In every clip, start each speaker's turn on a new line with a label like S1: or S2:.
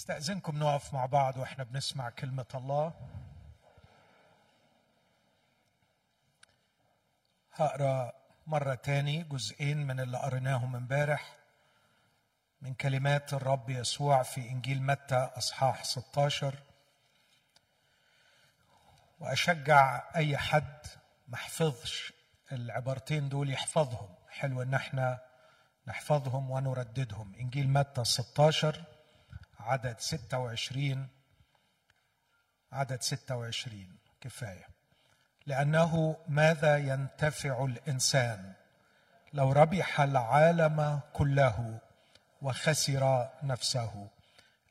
S1: استأذنكم نقف مع بعض وإحنا بنسمع كلمة الله. هقرأ مرة تاني جزئين من اللي قريناهم امبارح من كلمات الرب يسوع في إنجيل متى أصحاح 16 وأشجع أي حد ما حفظش العبارتين دول يحفظهم. حلو إن إحنا نحفظهم ونرددهم. إنجيل متى 16 عدد 26 عدد 26 كفاية. لأنه ماذا ينتفع الإنسان؟ لو ربح العالم كله وخسر نفسه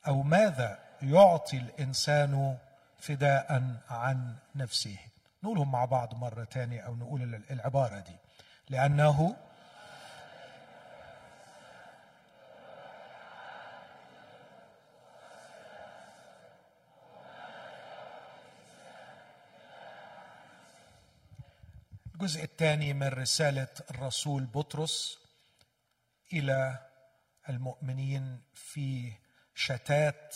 S1: أو ماذا يعطي الإنسان فداء عن نفسه؟ نقولهم مع بعض مرة ثانية أو نقول العبارة دي. لأنه الجزء الثاني من رسالة الرسول بطرس إلى المؤمنين في شتات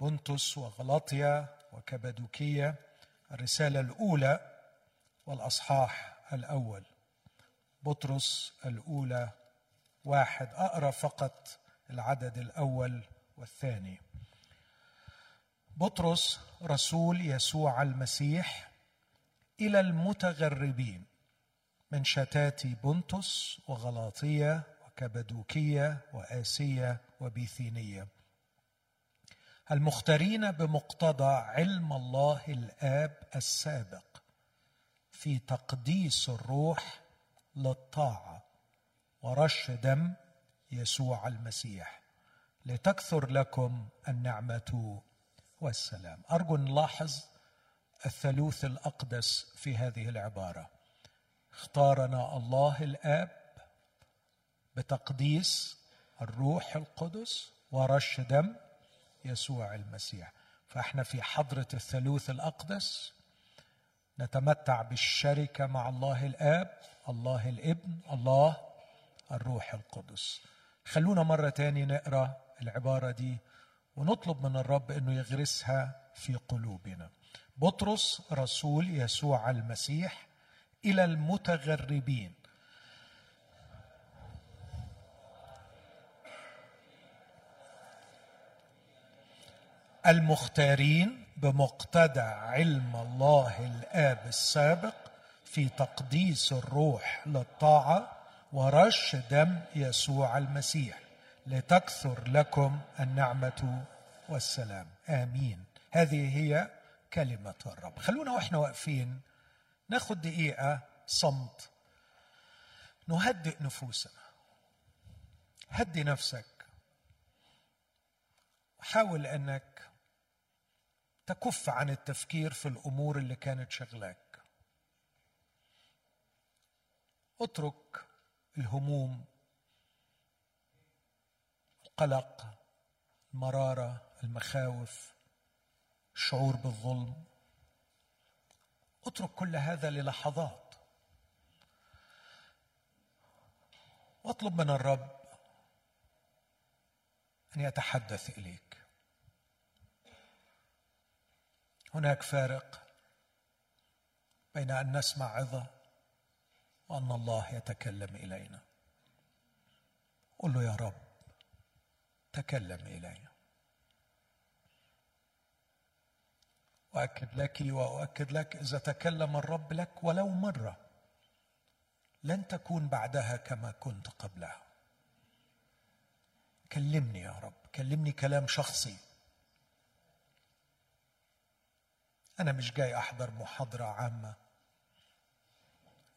S1: بنتس وغلاطيا وكبدوكية الرسالة الأولى والأصحاح الأول. بطرس الأولى واحد أقرأ فقط العدد الأول والثاني. بطرس رسول يسوع المسيح إلى المتغربين من شتات بنطس وغلاطية وكبدوكية وآسية وبيثينية. المختارين بمقتضى علم الله الآب السابق في تقديس الروح للطاعة ورش دم يسوع المسيح. لتكثر لكم النعمة والسلام. أرجو نلاحظ الثالوث الأقدس في هذه العبارة. اختارنا الله الآب بتقديس الروح القدس ورش دم يسوع المسيح. فإحنا في حضرة الثالوث الأقدس نتمتع بالشركة مع الله الآب الله الابن الله الروح القدس. خلونا مرة تاني نقرأ العبارة دي ونطلب من الرب إنه يغرسها في قلوبنا. بطرس رسول يسوع المسيح إلى المتغربين. المختارين بمقتضى علم الله الآب السابق في تقديس الروح للطاعة ورش دم يسوع المسيح. لتكثر لكم النعمة والسلام. آمين. هذه هي كلمة الرب. خلونا وإحنا واقفين ناخد دقيقة صمت. نهدئ نفوسنا. هدي نفسك. حاول إنك تكف عن التفكير في الأمور اللي كانت شغلاك. اترك الهموم القلق المرارة المخاوف الشعور بالظلم. اترك كل هذا للحظات. واطلب من الرب أن يتحدث إليك. هناك فارق بين أن نسمع عظة وأن الله يتكلم إلينا. قل له يا رب تكلم إلينا. واكد لك وأؤكد لك اذا تكلم الرب لك ولو مرة لن تكون بعدها كما كنت قبلها. كلمني يا رب كلمني كلام شخصي. أنا مش جاي أحضر محاضرة عامة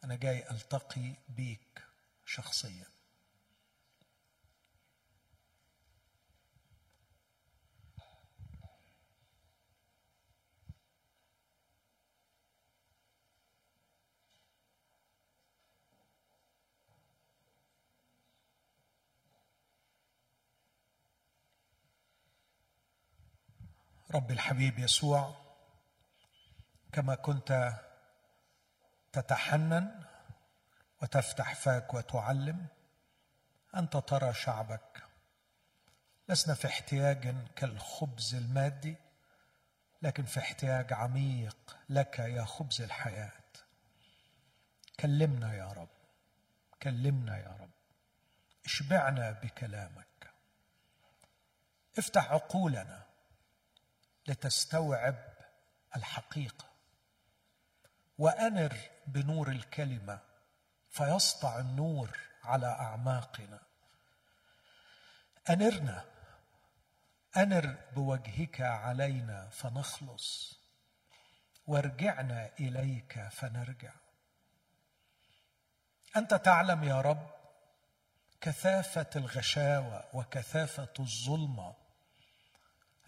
S1: أنا جاي ألتقي بيك شخصيا. رب الحبيب يسوع كما كنت تتحنن وتفتح فاك وتعلم أنت ترى شعبك. لسنا في احتياج كالخبز المادي لكن في احتياج عميق لك يا خبز الحياة. كلمنا يا رب كلمنا يا رب. اشبعنا بكلامك. افتح عقولنا لتستوعب الحقيقة. وانر بنور الكلمة فيسطع النور على أعماقنا. انرنا انر بوجهك علينا فنخلص. وارجعنا إليك فنرجع. أنت تعلم يا رب كثافة الغشاوة وكثافة الظلمة.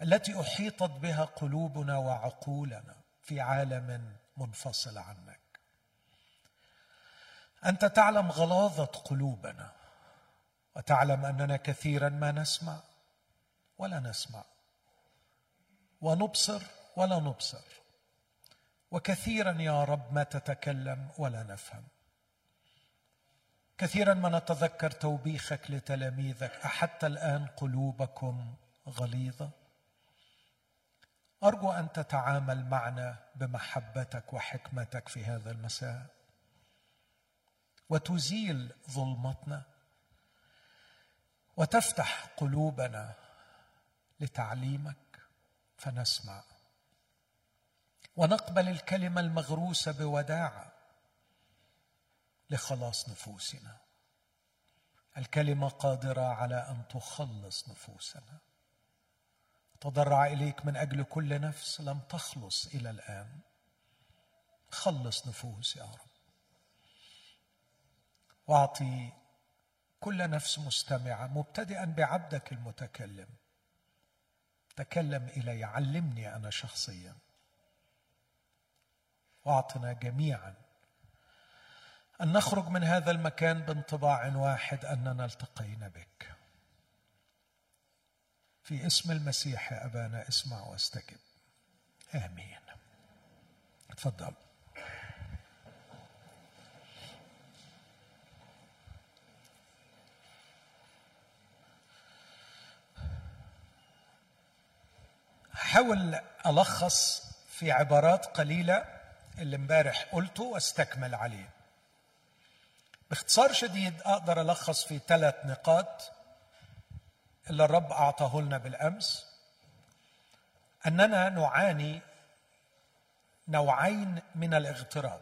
S1: التي أحيطت بها قلوبنا وعقولنا في عالم منفصل عنك. أنت تعلم غلاظة قلوبنا وتعلم أننا كثيرا ما نسمع ولا نسمع ونبصر ولا نبصر وكثيرا يا رب ما تتكلم ولا نفهم. كثيرا ما نتذكر توبيخك لتلاميذك احتى الآن قلوبكم غليظة؟ أرجو أن تتعامل معنا بمحبتك وحكمتك في هذا المساء. وتزيل ظلمتنا. وتفتح قلوبنا لتعليمك. فنسمع. ونقبل الكلمة المغروسة بوداعه لخلاص نفوسنا. الكلمة قادرة على أن تخلص نفوسنا. تضرع إليك من أجل كل نفس لم تخلص إلى الآن. خلص نفوس يا رب. واعطي كل نفس مستمعة مبتدئا بعبدك المتكلم. تكلم إلي علمني أنا شخصيا. واعطنا جميعا. أن نخرج من هذا المكان بانطباع واحد أننا التقينا بك. في اسم المسيح يا أبانا اسمع واستجب. آمين. تفضل أحاول ألخص في عبارات قليلة اللي امبارح قلته واستكمل عليه. باختصار شديد أقدر ألخص في ثلاث نقاط. اللي الرب أعطاه لنا بالأمس أننا نعاني نوعين من الاغتراب.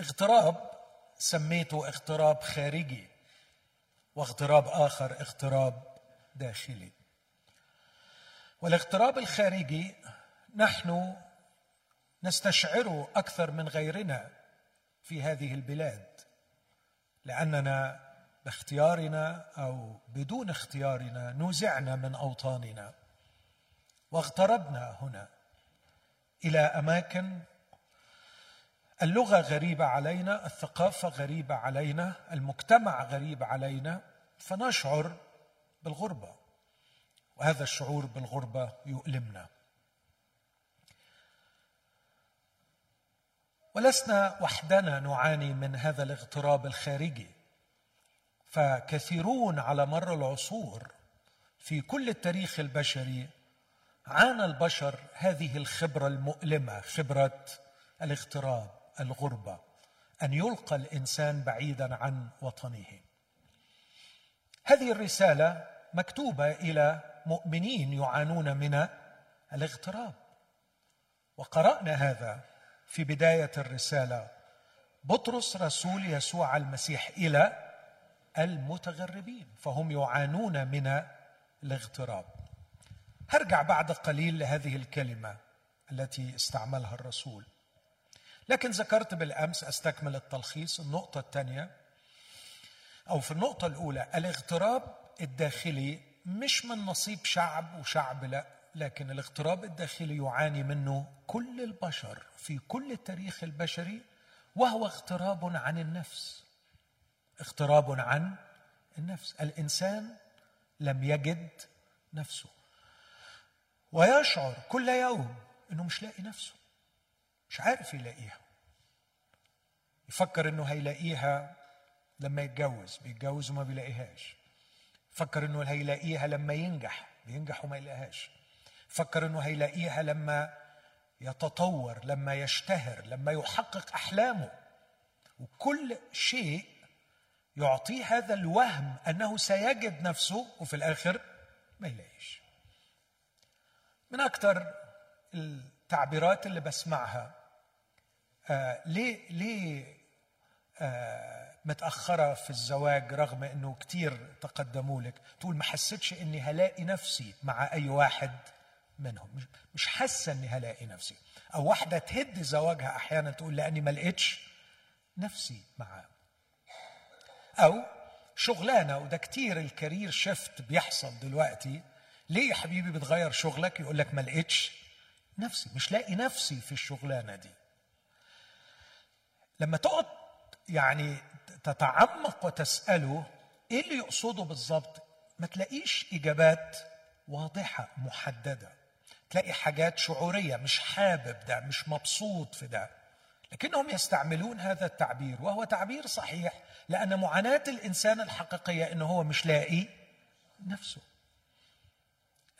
S1: اغتراب سميته اغتراب خارجي واغتراب آخر اغتراب داخلي. والاغتراب الخارجي نحن نستشعره أكثر من غيرنا في هذه البلاد لأننا باختيارنا أو بدون اختيارنا نزعنا من أوطاننا. واغتربنا هنا إلى أماكن اللغة غريبة علينا الثقافة غريبة علينا المجتمع غريب علينا فنشعر بالغربة. وهذا الشعور بالغربة يؤلمنا. ولسنا وحدنا نعاني من هذا الاغتراب الخارجي. فكثيرون على مر العصور في كل التاريخ البشري عانى البشر هذه الخبرة المؤلمة خبرة الاغتراب الغربة أن يلقى الإنسان بعيدا عن وطنه. هذه الرسالة مكتوبة إلى مؤمنين يعانون من الاغتراب. وقرأنا هذا في بداية الرسالة. بطرس رسول يسوع المسيح إلى المتغربين فهم يعانون من الاغتراب. هرجع بعد قليل لهذه الكلمة التي استعملها الرسول. لكن ذكرت بالأمس أستكمل التلخيص النقطة الثانية أو في النقطة الأولى الاغتراب الداخلي مش من نصيب شعب وشعب لا لكن الاغتراب الداخلي يعاني منه كل البشر في كل التاريخ البشري وهو اغتراب عن النفس. اغتراب عن النفس. الإنسان لم يجد نفسه. ويشعر كل يوم إنه مش لاقي نفسه. مش عارف يلاقيها. يفكر إنه هيلاقيها لما يتجوز بيتجوز وما بيلاقيهاش. فكر إنه هيلاقيها لما ينجح بينجح وما يلاقيهاش. فكر إنه هيلاقيها لما يتطور لما يشتهر لما يحقق أحلامه. وكل شيء يعطيه هذا الوهم أنه سيجد نفسه وفي الآخر ما يلاقيش. من أكثر التعبيرات اللي بسمعها آه ليه ليه آه متأخرة في الزواج رغم أنه كتير تقدموا لك؟ تقول ما حسيتش أني هلاقي نفسي مع أي واحد منهم. مش, مش حاسة أني هلاقي نفسي. أو واحدة تهد زواجها أحيانا تقول لأني ما لقيتش نفسي معاه أو شغلانة وده كتير الكارير شيفت بيحصل دلوقتي. ليه يا حبيبي بتغير شغلك؟ يقول لك ما لقيتش نفسي مش لاقي نفسي في الشغلانة دي. لما تقعد يعني تتعمق وتسأله إيه اللي يقصده بالظبط ما تلاقيش إجابات واضحة محددة. تلاقي حاجات شعورية مش حابب ده مش مبسوط في ده. لكنهم يستعملون هذا التعبير وهو تعبير صحيح لأن معاناة الإنسان الحقيقية إنه هو مش لاقي نفسه.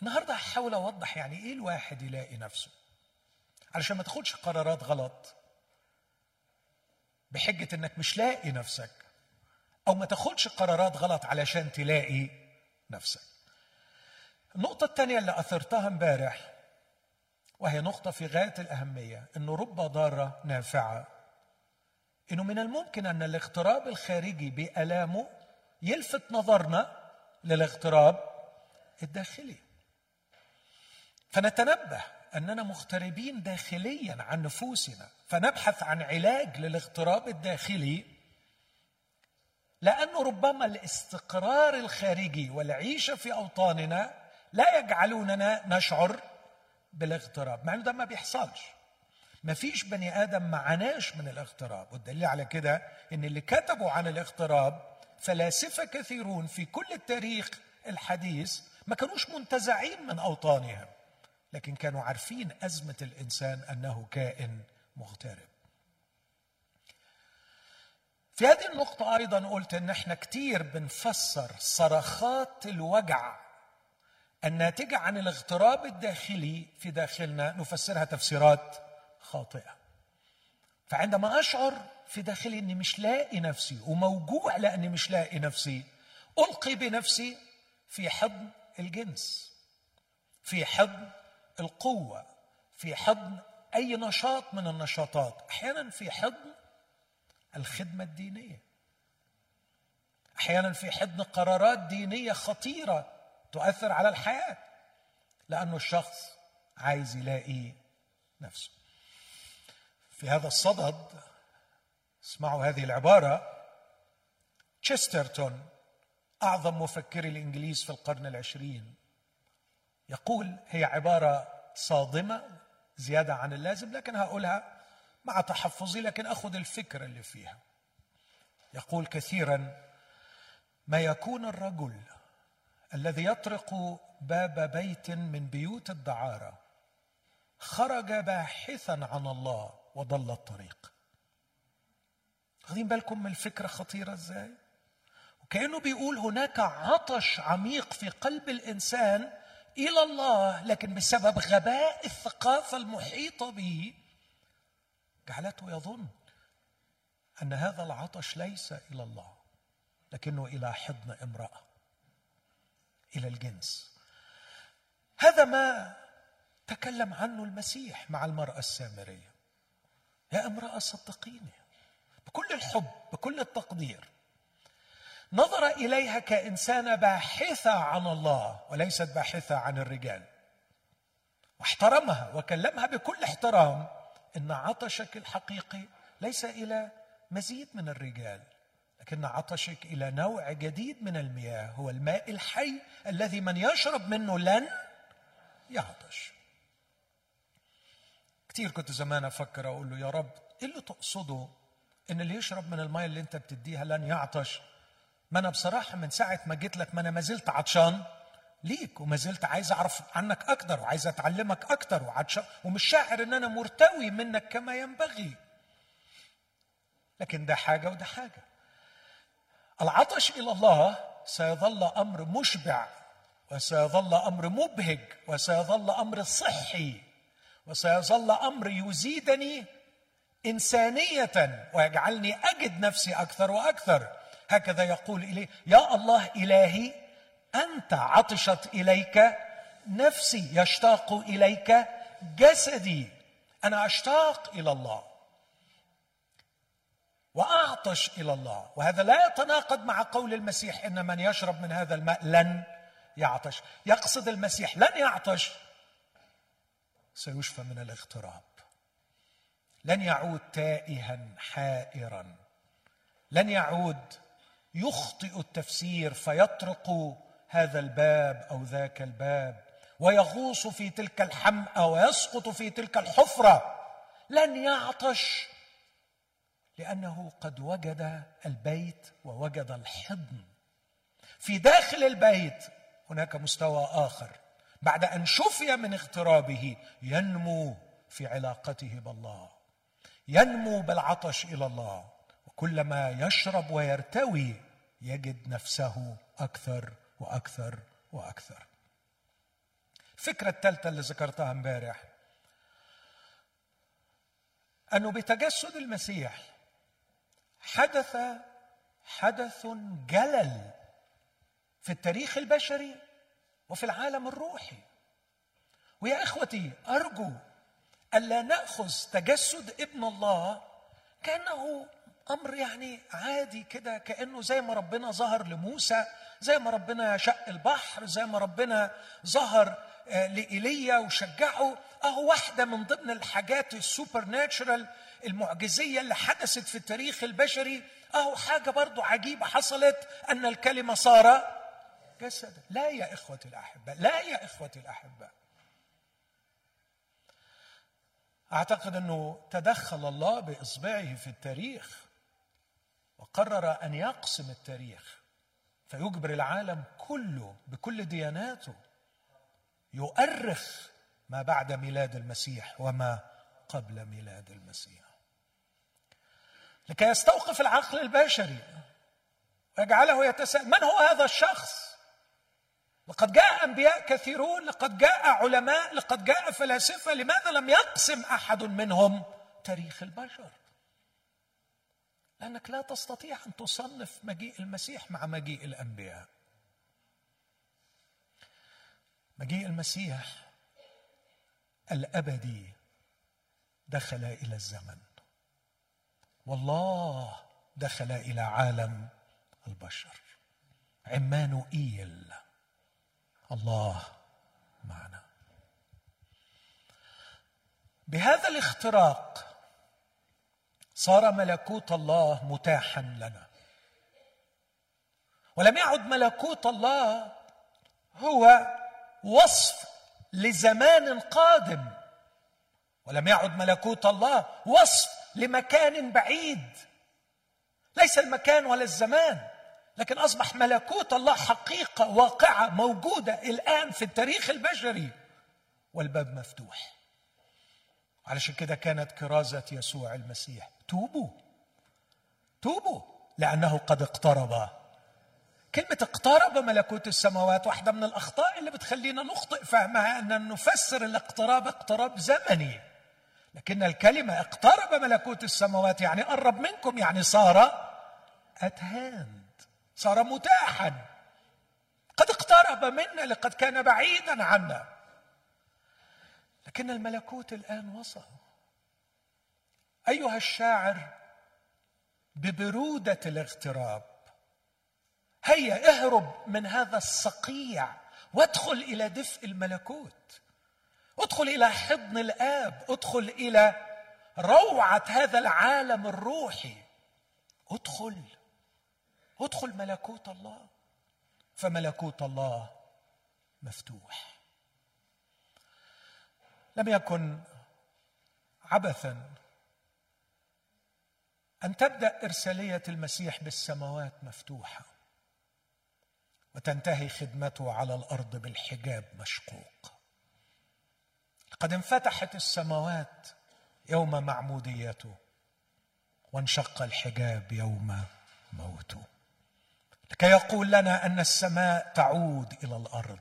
S1: النهارده هحاول أوضح يعني إيه الواحد يلاقي نفسه. علشان ما تاخدش قرارات غلط. بحجة إنك مش لاقي نفسك أو ما تاخدش قرارات غلط علشان تلاقي نفسك. النقطة الثانية اللي أثرتها امبارح وهي نقطة في غاية الأهمية إنه رب ضارة نافعة. إنه من الممكن أن الاغتراب الخارجي بآلامه يلفت نظرنا للاغتراب الداخلي. فنتنبه أننا مغتربين داخليا عن نفوسنا فنبحث عن علاج للاغتراب الداخلي لأنه ربما الاستقرار الخارجي والعيشة في أوطاننا لا يجعلوننا نشعر بالاغتراب مع أنه ده ما بيحصلش. ما فيش بني آدم معناش من الاغتراب والدليل على كده أن اللي كتبوا عن الاغتراب فلاسفة كثيرون في كل التاريخ الحديث ما كانوش منتزعين من أوطانهم لكن كانوا عارفين أزمة الإنسان أنه كائن مغترب. في هذه النقطة أيضا قلت إن إحنا كتير بنفسر صرخات الوجع الناتجة عن الاغتراب الداخلي في داخلنا نفسرها تفسيرات خاطئة. فعندما أشعر في داخلي إني مش لاقي نفسي وموجوع لأني مش لاقي نفسي ألقي بنفسي في حضن الجنس في حضن القوة في حضن أي نشاط من النشاطات. أحيانا في حضن الخدمة الدينية. أحيانا في حضن قرارات دينية خطيرة تؤثر على الحياة لأنه الشخص عايز يلاقي نفسه. في هذا الصدد اسمعوا هذه العبارة تشسترتون أعظم مفكري الإنجليز في القرن العشرين يقول هي عبارة صادمة زيادة عن اللازم لكن هقولها مع تحفظي لكن أخذ الفكرة اللي فيها. يقول كثيرا ما يكون الرجل الذي يطرق باب بيت من بيوت الدعارة خرج باحثا عن الله وضل الطريق. واخدين بالكم من الفكرة خطيرة إزاي؟ وكأنه بيقول هناك عطش عميق في قلب الإنسان إلى الله لكن بسبب غباء الثقافة المحيطة به جعلته يظن أن هذا العطش ليس إلى الله لكنه إلى حضن امرأة. إلى الجنس. هذا ما تكلم عنه المسيح مع المرأة السامرية. يا امرأة صدقيني بكل الحب بكل التقدير نظر إليها كإنسانة باحثة عن الله وليست باحثة عن الرجال. واحترمها وكلمها بكل احترام إن عطشك الحقيقي ليس إلى مزيد من الرجال. لكن عطشك إلى نوع جديد من المياه هو الماء الحي الذي من يشرب منه لن يعطش. كثير كنت زمان أفكر أقول له يا رب إيه اللي تقصده؟ إن اللي يشرب من الماء اللي أنت بتديها لن يعطش. ما أنا بصراحة من ساعة ما جيت لك ما أنا ما زلت عطشان. ليك وما زلت عايز أعرف عنك أكتر وعايز أتعلمك أكتر وعطشان ومش شاعر إن أنا مرتوي منك كما ينبغي. لكن ده حاجة وده حاجة. العطش إلى الله سيظل أمر مشبع وسيظل أمر مبهج وسيظل أمر صحي وسيظل أمر يزيدني إنسانية ويجعلني أجد نفسي أكثر وأكثر. هكذا يقول اليه يا الله إلهي أنت عطشت إليك نفسي يشتاق إليك جسدي أنا أشتاق إلى الله. وأعطش إلى الله. وهذا لا يتناقض مع قول المسيح إن من يشرب من هذا الماء لن يعطش. يقصد المسيح لن يعطش. سيشفى من الاغتراب. لن يعود تائها حائرا. لن يعود يخطئ التفسير فيطرق هذا الباب أو ذاك الباب. ويغوص في تلك الحمأة ويسقط في تلك الحفرة. لن يعطش. لأنه قد وجد البيت ووجد الحضن. في داخل البيت هناك مستوى آخر. بعد أن شفي من اغترابه ينمو في علاقته بالله. ينمو بالعطش إلى الله. وكلما يشرب ويرتوي يجد نفسه أكثر وأكثر وأكثر. الفكرة الثالثة اللي ذكرتها امبارح. أنه بتجسد المسيح حدث حدث جلل في التاريخ البشري وفي العالم الروحي. ويا إخوتي أرجو ألا نأخذ تجسد ابن الله كأنه أمر يعني عادي كده كأنه زي ما ربنا ظهر لموسى زي ما ربنا شق البحر زي ما ربنا ظهر آه، لإيليا وشجعه. أهو واحدة من ضمن الحاجات السوبر ناتشرال المعجزية اللي حدثت في التاريخ البشري. أهو حاجة برضو عجيبة حصلت أن الكلمة صار جسدا. لا يا إخوتي الأحباء لا يا إخوتي الأحباء أعتقد أنه تدخل الله بإصبعه في التاريخ وقرر أن يقسم التاريخ فيجبر العالم كله بكل دياناته يؤرخ ما بعد ميلاد المسيح وما قبل ميلاد المسيح. لكي يستوقف العقل البشري ويجعله يتساءل من هو هذا الشخص؟ لقد جاء أنبياء كثيرون لقد جاء علماء لقد جاء فلاسفة لماذا لم يقسم أحد منهم تاريخ البشر؟ لأنك لا تستطيع أن تصنف مجيء المسيح مع مجيء الأنبياء. مجيء المسيح الأبدي دخل إلى الزمن. والله دخل إلى عالم البشر. عمانوئيل الله معنا. بهذا الاختراق صار ملكوت الله متاحا لنا. ولم يعد ملكوت الله هو وصف لزمان قادم. ولم يعد ملكوت الله وصف لمكان بعيد. ليس المكان ولا الزمان لكن أصبح ملكوت الله حقيقة واقعة موجودة الآن في التاريخ البشري. والباب مفتوح. علشان كده كانت كرازة يسوع المسيح. توبوا. توبوا لأنه قد اقترب. كلمة اقترب ملكوت السماوات واحدة من الأخطاء اللي بتخلينا نخطئ. فهمها أن نفسر الاقتراب اقتراب زمني. لكن الكلمة اقترب ملكوت السماوات يعني قرب منكم يعني صار hand صار متاحا. قد اقترب منا لقد كان بعيدا عنا. لكن الملكوت الآن وصل. أيها الشاعر ببرودة الاغتراب هيا اهرب من هذا الصقيع وادخل إلى دفء الملكوت. ادخل إلى حضن الآب ادخل إلى روعة هذا العالم الروحي. ادخل ادخل ملكوت الله. فملكوت الله مفتوح. لم يكن عبثا أن تبدأ إرسالية المسيح بالسماوات مفتوحة وتنتهي خدمته على الأرض بالحجاب مشقوق. قد انفتحت السماوات يوم معموديته وانشق الحجاب يوم موته لكي يقول لنا أن السماء تعود إلى الأرض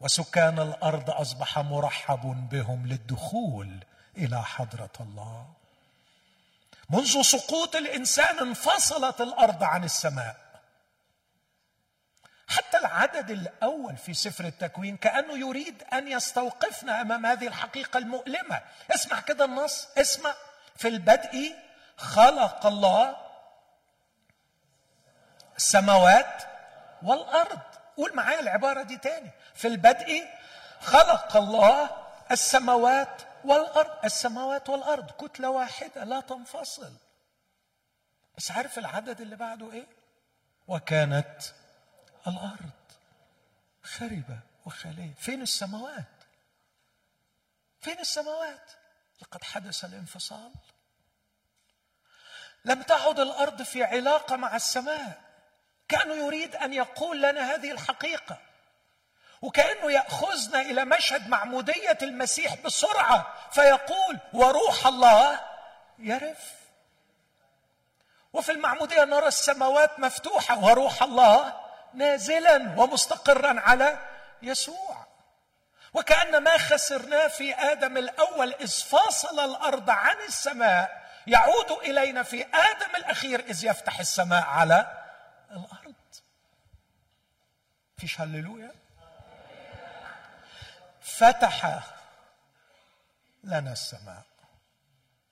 S1: وسكان الأرض أصبح مرحب بهم للدخول إلى حضرة الله. منذ سقوط الإنسان انفصلت الأرض عن السماء. حتى العدد الأول في سفر التكوين كأنه يريد أن يستوقفنا أمام هذه الحقيقة المؤلمة. اسمع كده النص اسمع. في البدء خلق الله السماوات والأرض. قول معايا العبارة دي تاني. في البدء خلق الله السماوات والأرض. السماوات والأرض كتلة واحدة لا تنفصل. بس عارف العدد اللي بعده إيه؟ وكانت الأرض خربة وخاليه فين السماوات؟ فين السماوات؟ لقد حدث الانفصال. لم تعد الأرض في علاقة مع السماء. كانه يريد أن يقول لنا هذه الحقيقة. وكأنه يأخذنا إلى مشهد معمودية المسيح بسرعة فيقول وروح الله يرف وفي المعمودية نرى السماوات مفتوحة وروح الله نازلا ومستقرا على يسوع. وكأن ما خسرناه في آدم الأول إذ فاصل الأرض عن السماء يعود إلينا في آدم الأخير إذ يفتح السماء على الأرض. فيش هللويا؟ فتح لنا السماء.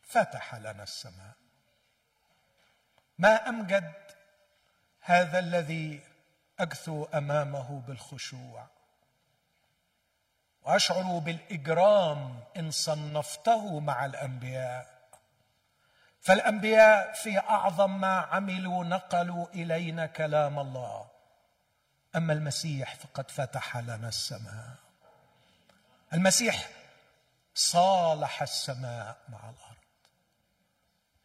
S1: فتح لنا السماء. ما أمجد هذا الذي اجثو أمامه بالخشوع. وأشعر بالإجرام إن صنفته مع الأنبياء. فالأنبياء في أعظم ما عملوا نقلوا إلينا كلام الله. أما المسيح فقد فتح لنا السماء. المسيح صالح السماء مع الأرض.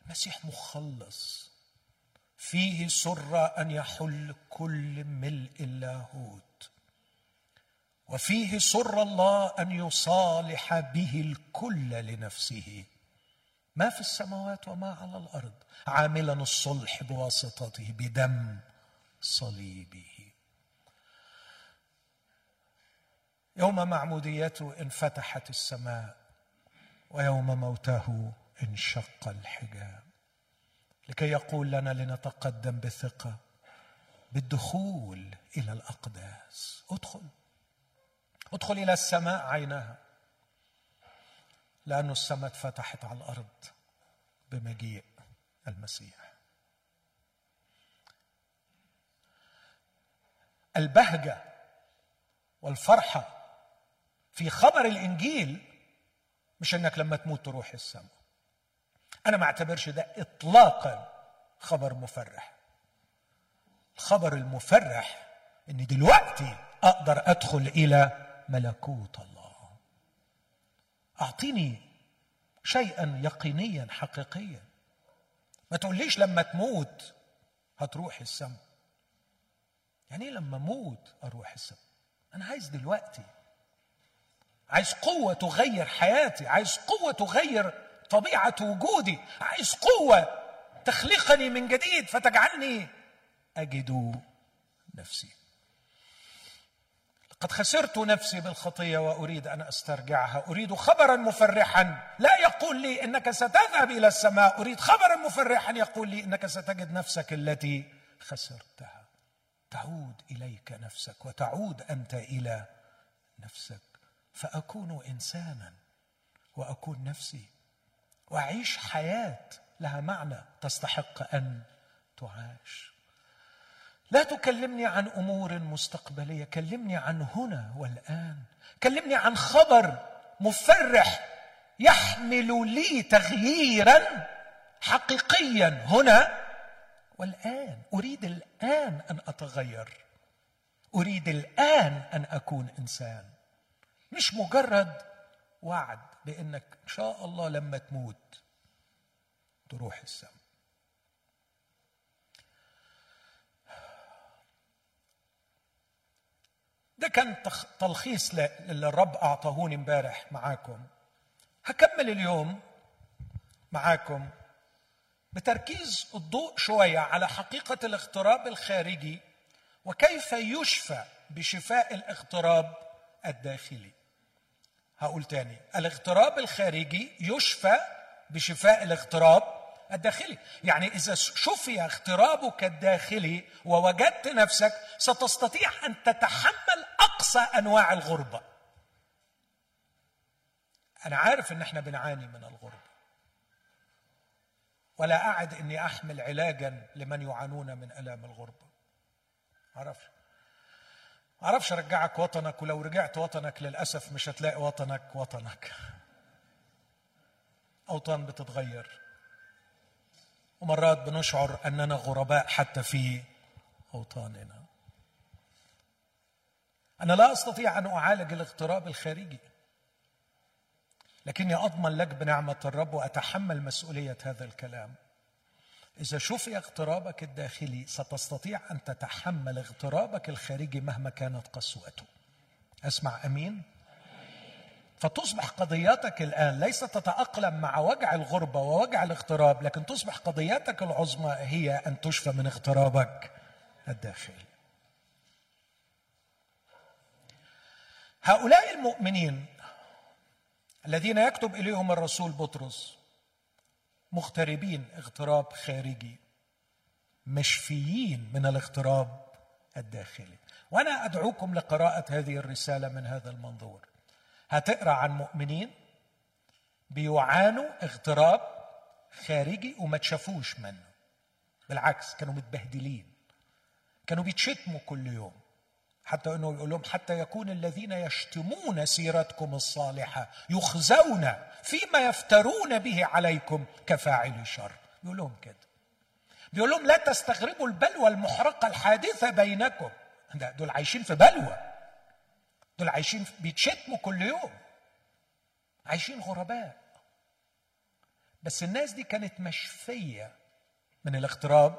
S1: المسيح مخلص. فيه سر أن يحل كل ملء اللاهوت وفيه سر الله أن يصالح به الكل لنفسه. ما في السماوات وما على الأرض. عاملا الصلح بواسطته بدم صليبه. يوم معموديته انفتحت السماء ويوم موته انشق الحجاب. لكي يقول لنا لنتقدم بثقة بالدخول إلى الأقداس. ادخل. ادخل إلى السماء عينها لأن السماء اتفتحت على الأرض بمجيء المسيح. البهجة والفرحة في خبر الإنجيل مش إنك لما تموت تروح السماء. أنا ما أعتبرش ده إطلاقا خبر مفرح. الخبر المفرح إن دلوقتي أقدر أدخل إلى ملكوت الله. أعطيني شيئا يقينيا حقيقيا. ما تقوليش لما تموت هتروح السماء يعني إيه لما أموت أروح السماء أنا عايز دلوقتي. عايز قوة تغير حياتي. عايز قوة تغير طبيعة وجودي. عايز قوة. تخلقني من جديد فتجعلني أجد نفسي. قد خسرت نفسي بالخطية وأريد أن أسترجعها. أريد خبرا مفرحا. لا يقول لي إنك ستذهب إلى السماء. أريد خبرا مفرحا. يقول لي إنك ستجد نفسك التي خسرتها. تعود إليك نفسك وتعود أنت إلى نفسك. فأكون انسانا وأكون نفسي واعيش حياة لها معنى تستحق أن تعاش. لا تكلمني عن أمور مستقبلية كلمني عن هنا والآن. كلمني عن خبر مفرح يحمل لي تغييرا حقيقيا هنا والآن. أريد الآن أن أتغير. أريد الآن أن أكون إنسان. مش مجرد وعد. بانك ان شاء الله لما تموت تروح السماء. ده كان تلخيص اللي الرب اعطاهوني امبارح معاكم. هكمل اليوم معاكم بتركيز الضوء شوية على حقيقة الاغتراب الخارجي وكيف يشفى بشفاء الاغتراب الداخلي. هقول تاني. الاغتراب الخارجي يشفى بشفاء الاغتراب الداخلي. يعني إذا شفي اغترابك الداخلي ووجدت نفسك ستستطيع أن تتحمل أقصى أنواع الغربة. أنا عارف إن إحنا بنعاني من الغربة. ولا أعد إني أحمل علاجا لمن يعانون من ألام الغربة. عرفش عرفش ارجعك وطنك ولو رجعت وطنك للأسف مش هتلاقي وطنك وطنك. أوطان بتتغير. ومرات بنشعر أننا غرباء حتى في أوطاننا. أنا لا أستطيع أن أعالج الاغتراب الخارجي. لكني أضمن لك بنعمة الرب وأتحمل مسؤولية هذا الكلام. إذا شفي اغترابك الداخلي ستستطيع أن تتحمل اغترابك الخارجي مهما كانت قسوته. أسمع أمين. فتصبح قضياتك الآن ليست تتأقلم مع وجع الغربة ووجع الاغتراب لكن تصبح قضياتك العظمى هي أن تشفى من اغترابك الداخلي. هؤلاء المؤمنين الذين يكتب إليهم الرسول بطرس مغتربين اغتراب خارجي. مشفيين من الاغتراب الداخلي. وأنا أدعوكم لقراءة هذه الرسالة من هذا المنظور. هتقرأ عن مؤمنين بيعانوا اغتراب خارجي وما تشافوش منه. بالعكس كانوا متبهدلين. كانوا بيتشتموا كل يوم. حتى إنه يقول لهم حتى يكون الذين يشتمون سيرتكم الصالحة يخزون فيما يفترون به عليكم كفاعل شر. يقول لهم كده. بيقول لهم لا تستغربوا البلوى المحرقة الحادثة بينكم. دول عايشين في بلوى. دول عايشين بيتشتموا كل يوم. عايشين غرباء. بس الناس دي كانت مشفية من الاغتراب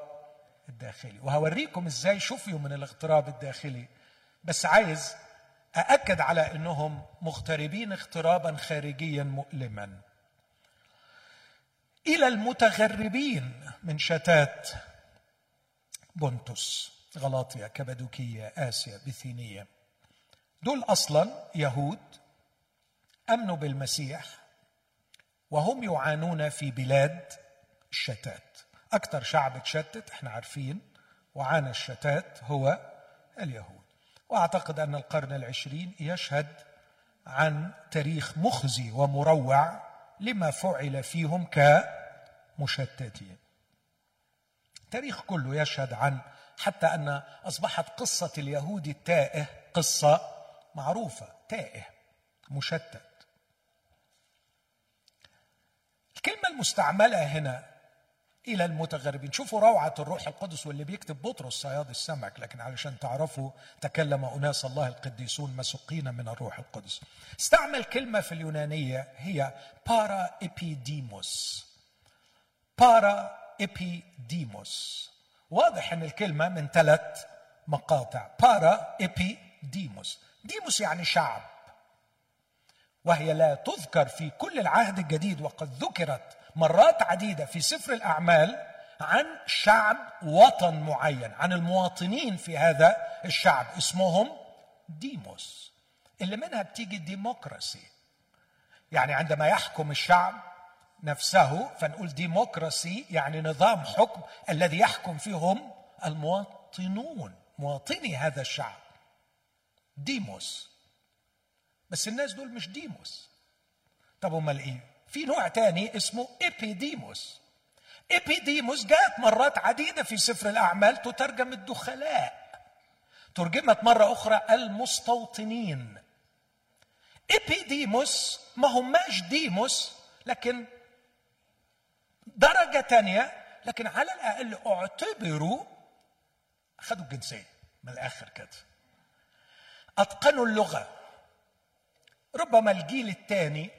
S1: الداخلي. وهوريكم إزاي شفيوا من الاغتراب الداخلي. بس عايز أأكد على أنهم مغتربين اغترابا خارجيا مؤلما. إلى المتغربين من شتات بونتوس غلاطيا كبدوكية آسيا بثينية دول أصلا يهود أمنوا بالمسيح وهم يعانون في بلاد الشتات. أكثر شعب تشتت إحنا عارفين وعانى الشتات هو اليهود. وأعتقد أن القرن العشرين يشهد عن تاريخ مخزي ومروع لما فعل فيهم كمشتتين. التاريخ كله يشهد عن حتى أن أصبحت قصة اليهود التائه قصة معروفة تائه مشتت. الكلمة المستعملة هنا إلى المتغربين. شوفوا روعة الروح القدس واللي بيكتب بطرس صياد السمك لكن علشان تعرفوا تكلم أناس الله القديسون مسوقين من الروح القدس. استعمل كلمة في اليونانية هي παρα επίδημος παρα επίδημος واضح إن الكلمة من ثلاث مقاطع. παρα επίδημος δήμος يعني شعب. وهي لا تذكر في كل العهد الجديد وقد ذكرت مرات عديدة في سفر الأعمال عن شعب وطن معين عن المواطنين في هذا الشعب اسمهم ديموس اللي منها بتيجي الديمقراسي يعني عندما يحكم الشعب نفسه فنقول ديمقراسي يعني نظام حكم الذي يحكم فيهم المواطنون مواطني هذا الشعب. ديموس. بس الناس دول مش ديموس. طب امال إيه في نوع تاني اسمه إبيديموس. إبيديموس جاءت مرات عديدة في سفر الأعمال تترجم الدخلاء ترجمت مرة أخرى المستوطنين. إبيديموس ما هماش ديموس لكن درجة تانية لكن على الأقل اعتبروا أخذوا الجنسية من الآخر كده أتقنوا اللغة. ربما الجيل الثاني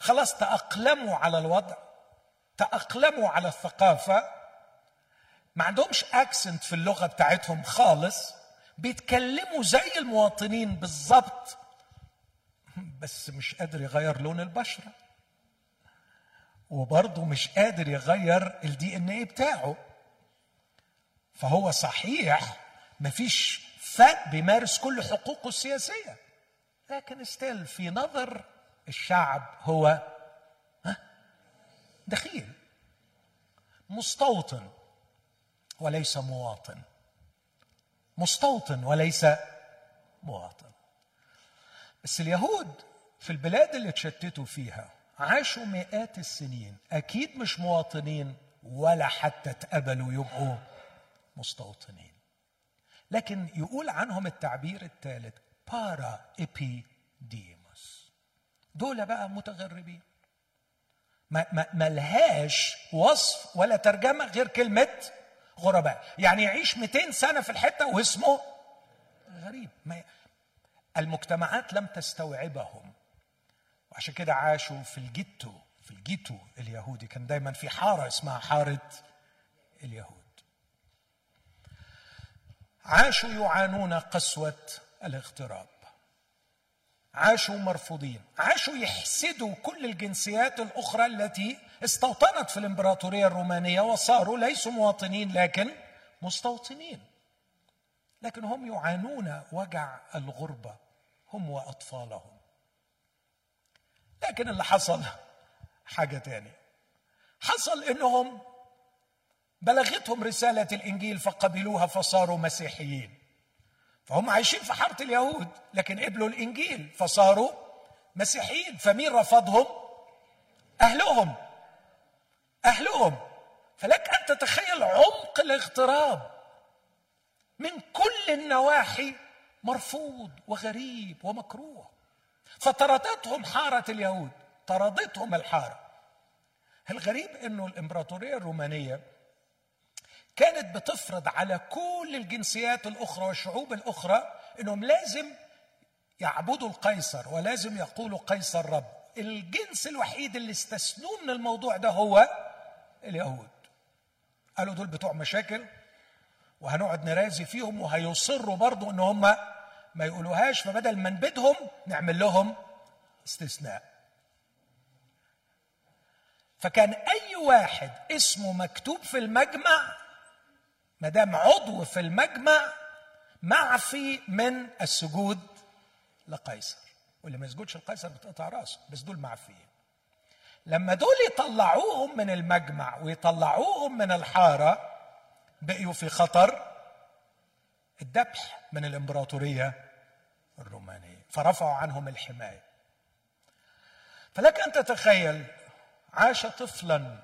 S1: خلاص تأقلموا على الوضع تأقلموا على الثقافة. ما عندهمش accent في اللغة بتاعتهم خالص. بيتكلموا زي المواطنين بالظبط بس مش قادر يغير لون البشرة. وبرضه مش قادر يغير ال DNA بتاعه. فهو صحيح مفيش فرق بيمارس كل حقوقه السياسية. لكن ستيل في نظر الشعب هو دخيل مستوطن وليس مواطن. مستوطن وليس مواطن. بس اليهود في البلاد اللي اتشتتوا فيها عاشوا مئات السنين أكيد مش مواطنين ولا حتى اتقبلوا يبقوا مستوطنين. لكن يقول عنهم التعبير الثالث بارا ايبيديموس دول بقى متغربين. ما, ما, ما لهاش وصف ولا ترجمة غير كلمة غرباء. يعني يعيش 200 سنة في الحتة واسمه غريب. ما المجتمعات لم تستوعبهم. وعشان كده عاشوا في الجيتو في الجيتو اليهودي. كان دايما في حارة اسمها حارة اليهود. عاشوا يعانون قسوة الاغتراب. عاشوا مرفوضين عاشوا يحسدوا كل الجنسيات الأخرى التي استوطنت في الإمبراطورية الرومانية وصاروا ليسوا مواطنين لكن مستوطنين. لكن هم يعانون وجع الغربة هم وأطفالهم. لكن اللي حصل حاجة تانية. حصل إنهم بلغتهم رسالة الإنجيل فقبلوها فصاروا مسيحيين. فهم عايشين في حارة اليهود لكن قبلوا الإنجيل فصاروا مسيحيين فمين رفضهم؟ أهلهم. أهلهم. فلك أن تتخيل عمق الاغتراب. من كل النواحي مرفوض وغريب ومكروه. فطردتهم حارة اليهود طردتهم الحارة. الغريب إنه الإمبراطورية الرومانية كانت بتفرض على كل الجنسيات الأخرى والشعوب الأخرى إنهم لازم يعبدوا القيصر ولازم يقولوا قيصر رب. الجنس الوحيد اللي استثنوه من الموضوع ده هو اليهود. قالوا دول بتوع مشاكل وهنقعد نرازي فيهم وهيصروا برضو إن هم ما يقولوهاش فبدل ما نبيدهم نعمل لهم استثناء. فكان أي واحد اسمه مكتوب في المجمع ما دام عضو في المجمع معفي من السجود لقيصر. واللي ما يسجدش لقيصر بتقطع راسه بس دول معفيين. لما دول يطلعوهم من المجمع ويطلعوهم من الحارة بقيوا في خطر الذبح من الإمبراطورية الرومانية. فرفعوا عنهم الحماية. فلك أن تتخيل عاش طفلا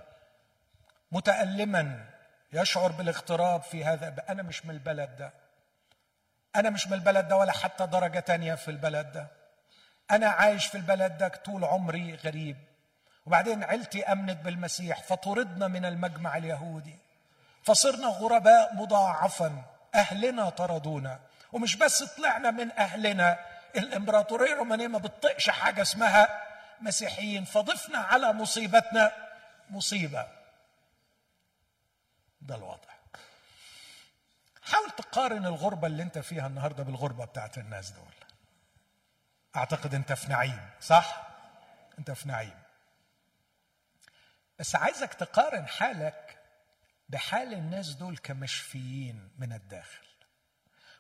S1: متالما يشعر بالاغتراب في هذا أنا مش من البلد ده. أنا مش من البلد ده ولا حتى درجة تانية في البلد ده. أنا عايش في البلد ده طول عمري غريب. وبعدين عيلتي أمنت بالمسيح فطردنا من المجمع اليهودي. فصرنا غرباء مضاعفا أهلنا طردونا. ومش بس طلعنا من أهلنا الإمبراطورية الرومانية ما بتطقش حاجة اسمها مسيحيين فضفنا على مصيبتنا. مصيبة. ده الوضع حاول تقارن الغربة اللي انت فيها النهاردة بالغربة بتاعت الناس دول. أعتقد انت في نعيم صح؟ انت في نعيم. بس عايزك تقارن حالك بحال الناس دول كمشفيين من الداخل.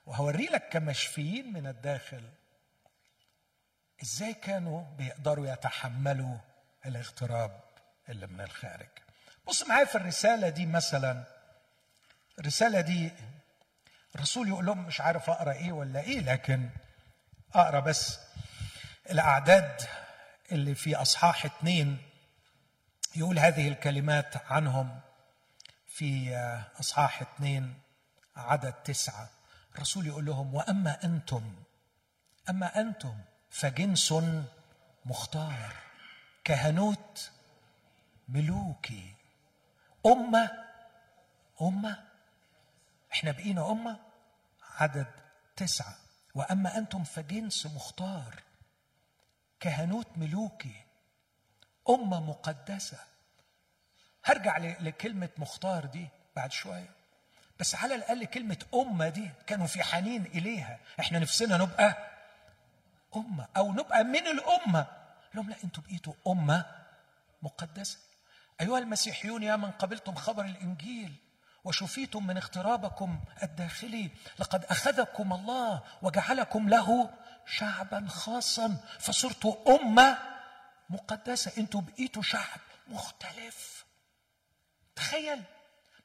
S1: وهوري لك كمشفيين من الداخل إزاي كانوا بيقدروا يتحملوا الاغتراب اللي من الخارج. بص معايا في الرسالة دي مثلا الرسالة دي الرسول يقول لهم مش عارف أقرأ إيه ولا إيه لكن أقرأ بس. الأعداد اللي في أصحاح اثنين يقول هذه الكلمات عنهم في أصحاح اثنين عدد تسعة. الرسول يقول لهم وأما أنتم أما أنتم فجنس مختار كهنوت ملوكي. أمة أمة إحنا بقينا أمة عدد تسعة. وأما أنتم فجنس مختار كهنوت ملوكي أمة مقدسة. هرجع لكلمة مختار دي بعد شوية. بس على الأقل كلمة أمة دي كانوا في حنين إليها. إحنا نفسنا نبقى أمة أو نبقى من الأمة. لهم لا أنتوا بقيتوا أمة مقدسة. أيها المسيحيون يا من قبلتم خبر الإنجيل. وشفيتم من اغترابكم الداخلي. لقد أخذكم الله وجعلكم له شعبا خاصا. فصرتوا أمة مقدسة. أنتوا بقيتوا شعب مختلف. تخيل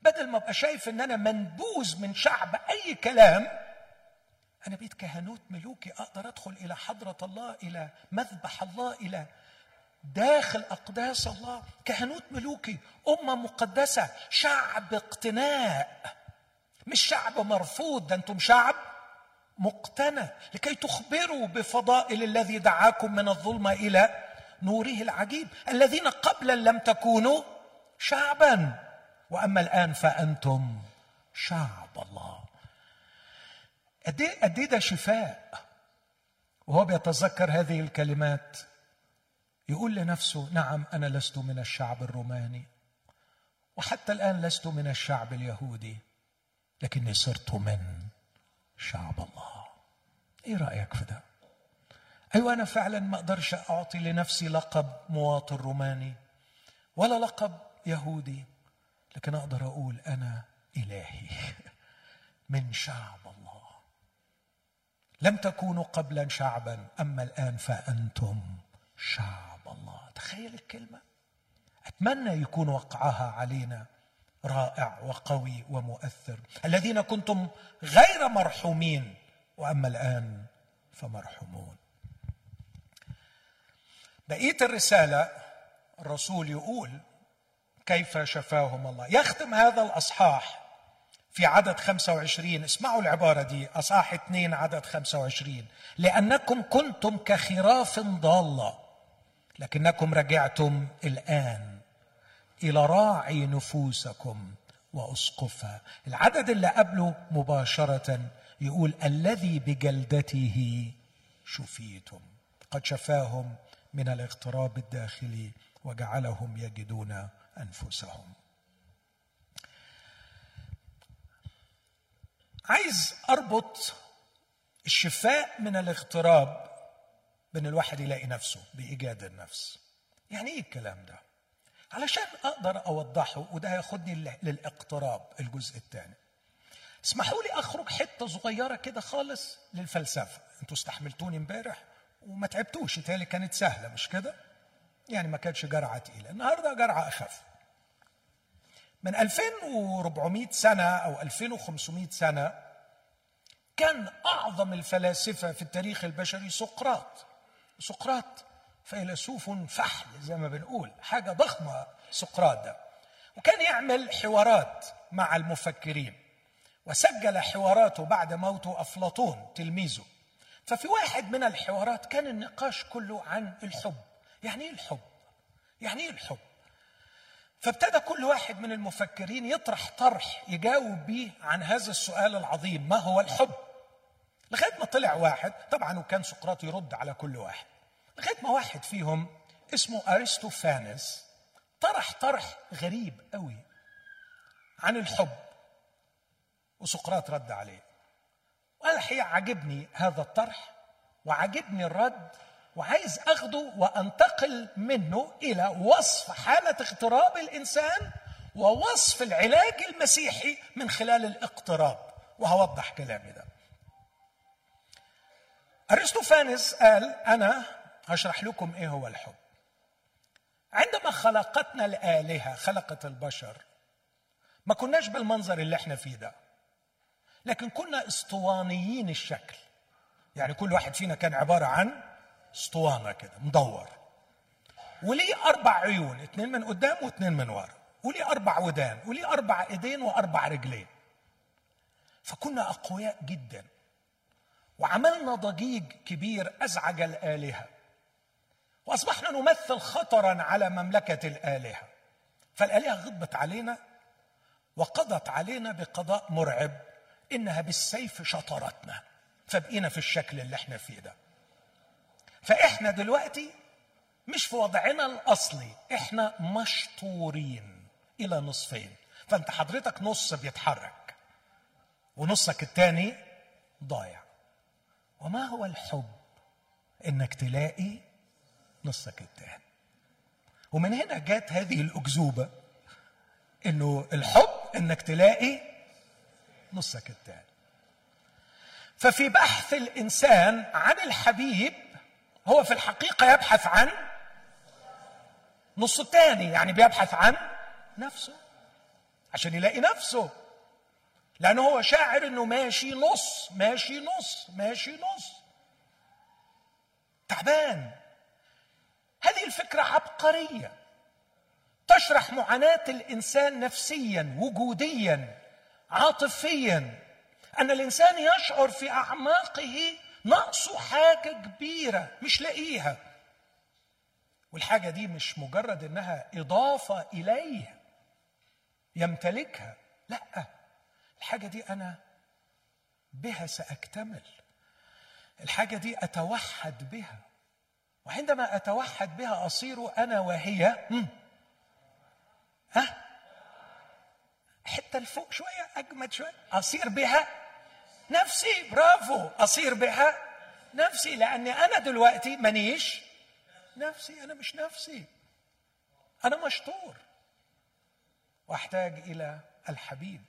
S1: بدل ما أبقى شايف إن أنا منبوذ من شعب أي كلام أنا بقيت كهنوت ملوكي. أقدر أدخل إلى حضرة الله إلى مذبح الله إلى داخل أقداس الله كهنوت ملوكي أمة مقدسة شعب اقتناء. مش شعب مرفوض ده أنتم شعب مقتنى لكي تخبروا بفضائل الذي دعاكم من الظلمة إلى نوره العجيب. الذين قبلا لم تكونوا شعبا. وأما الآن فأنتم شعب الله. قد إيه قد ده شفاء؟ وهو بيتذكر هذه الكلمات. يقول لنفسه نعم أنا لست من الشعب الروماني وحتى الآن لست من الشعب اليهودي لكني صرت من شعب الله. إيه رأيك في ده؟ أيوه أنا فعلا ما أقدرش أعطي لنفسي لقب مواطن روماني ولا لقب يهودي لكن أقدر أقول أنا إلهي من شعب الله. لم تكونوا قبلا شعبا أما الآن فأنتم شعب الله. تخيل الكلمة. أتمنى يكون وقعها علينا رائع وقوي ومؤثر. الذين كنتم غير مرحومين وأما الآن فمرحومون. بقية الرسالة الرسول يقول كيف شفاهم الله. يختم هذا الأصحاح في عدد 25 اسمعوا العبارة دي أصحاح 2 عدد 25 لأنكم كنتم كخراف ضالة. لكنكم رجعتم الآن إلى راعي نفوسكم وأسقفها العدد اللي قبله مباشرة يقول الذي بجلدته شفيتم. قد شفاهم من الاغتراب الداخلي وجعلهم يجدون أنفسهم. عايز أربط الشفاء من الاغتراب بين الواحد يلاقي نفسه بإيجاد النفس. يعني إيه الكلام ده؟ علشان أقدر أوضحه وده هياخدني للإقتراب الجزء الثاني. اسمحوا لي أخرج حتة صغيرة كده خالص للفلسفة. أنتوا استحملتوني امبارح وما تعبتوش. تالي كانت سهلة مش كده؟ يعني ما كانتش جرعة تقيلة. النهارده جرعة أخف. من 2400 سنة أو 2500 سنة كان أعظم الفلاسفة في التاريخ البشري سقراط. سقراط فيلسوف فحل زي ما بنقول حاجة ضخمة سقراط ده. وكان يعمل حوارات مع المفكرين وسجل حواراته بعد موته أفلاطون تلميذه. ففي واحد من الحوارات كان النقاش كله عن الحب. يعني إيه الحب؟ يعني إيه الحب؟ فابتدى كل واحد من المفكرين يطرح طرح يجاوب به عن هذا السؤال العظيم ما هو الحب؟ لغاية ما طلع واحد طبعا وكان سقراط يرد على كل واحد. لغاية ما واحد فيهم اسمه ارسطوفانس طرح طرح غريب قوي عن الحب وسقراط رد عليه. وأنا الحقيقة عجبني هذا الطرح وعجبني الرد وعايز أخده وأنتقل منه إلى وصف حالة اغتراب الإنسان ووصف العلاج المسيحي من خلال الاقتراب. وهوضح كلامي ده. ارسطوفانس قال أنا هشرح لكم إيه هو الحب. عندما خلقتنا الآلهة خلقت البشر ما كناش بالمنظر اللي إحنا فيه ده لكن كنا أسطوانيين الشكل. يعني كل واحد فينا كان عبارة عن أسطوانة كده مدور. وليه أربع عيون اثنين من قدام واثنين من ورا. وليه أربع ودان وليه أربع إيدين وأربع رجلين. فكنا أقوياء جدا. وعملنا ضجيج كبير أزعج الآلهة. وأصبحنا نمثل خطرا على مملكة الآلهة. فالآلهة غضبت علينا وقضت علينا بقضاء مرعب إنها بالسيف شطرتنا. فبقينا في الشكل اللي إحنا فيه ده. فإحنا دلوقتي مش في وضعنا الأصلي إحنا مشطورين إلى نصفين. فأنت حضرتك نص بيتحرك ونصك الثاني ضايع. وما هو الحب؟ إنك تلاقي نصك الثاني ومن هنا جات هذه الأكذوبة إنه الحب إنك تلاقي نصك التاني. ففي بحث الإنسان عن الحبيب هو في الحقيقة يبحث عن نص الثاني يعني بيبحث عن نفسه عشان يلاقي نفسه. لأنه هو شاعر إنه ماشي نص ماشي نص ماشي نص. تعبان. هذه الفكرة عبقرية. تشرح معاناة الإنسان نفسيا وجوديا عاطفيا. أن الإنسان يشعر في أعماقه نقصه حاجة كبيرة مش لاقيها. والحاجة دي مش مجرد إنها إضافة إليه يمتلكها. لأ. الحاجة دي أنا بها سأكتمل. الحاجة دي أتوحد بها. وعندما أتوحد بها أصير أنا وهي ها حتة لفوق شوية أجمد شوية. أصير بها نفسي برافو. أصير بها نفسي لأني أنا دلوقتي منيش نفسي. أنا مش نفسي. أنا مشطور. وأحتاج إلى الحبيب.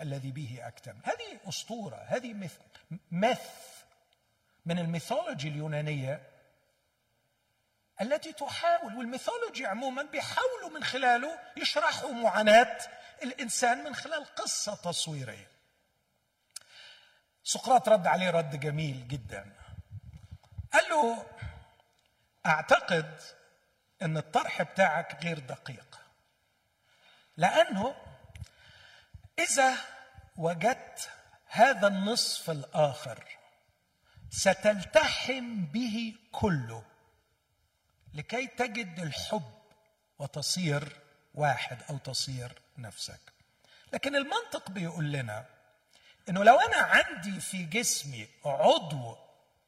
S1: الذي به أكتمل هذه أسطورة هذه myth myth من ال mythology اليونانية التي تحاول وال mythology عموما بيحاولوا من خلاله يشرحوا معاناة الإنسان من خلال قصة تصويرية. سقراط رد عليه رد جميل جدا. قال له أعتقد أن الطرح بتاعك غير دقيق لأنه إذا وجدت هذا النصف الآخر ستلتحم به كله لكي تجد الحب وتصير واحد أو تصير نفسك. لكن المنطق بيقول لنا إنه لو أنا عندي في جسمي عضو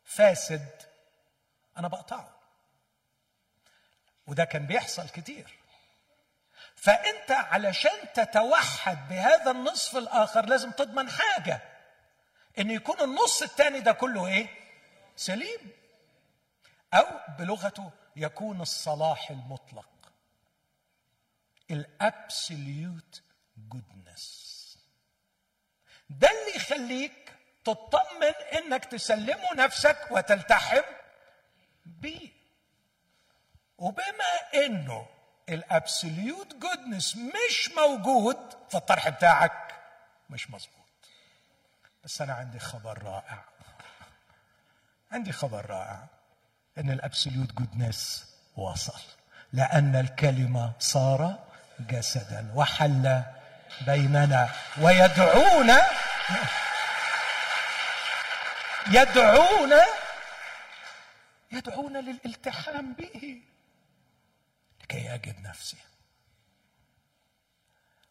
S1: فاسد أنا بقطعه. وده كان بيحصل كتير. فأنت علشان تتوحد بهذا النصف الآخر لازم تضمن حاجة إن يكون النص الثاني ده كله إيه؟ سليم. أو بلغته يكون الصلاح المطلق. ال absolute goodness ده اللي يخليك تطمن إنك تسلمه نفسك وتلتحم بيه. وبما إنه ال absolute goodness مش موجود فالطرح بتاعك. مش مظبوط. بس أنا عندي خبر رائع. عندي خبر رائع إن ال absolute goodness وصل. لأن الكلمة صار جسدا وحل بيننا ويدعونا يدعونا يدعونا للالتحام به. لكي أجد نفسي.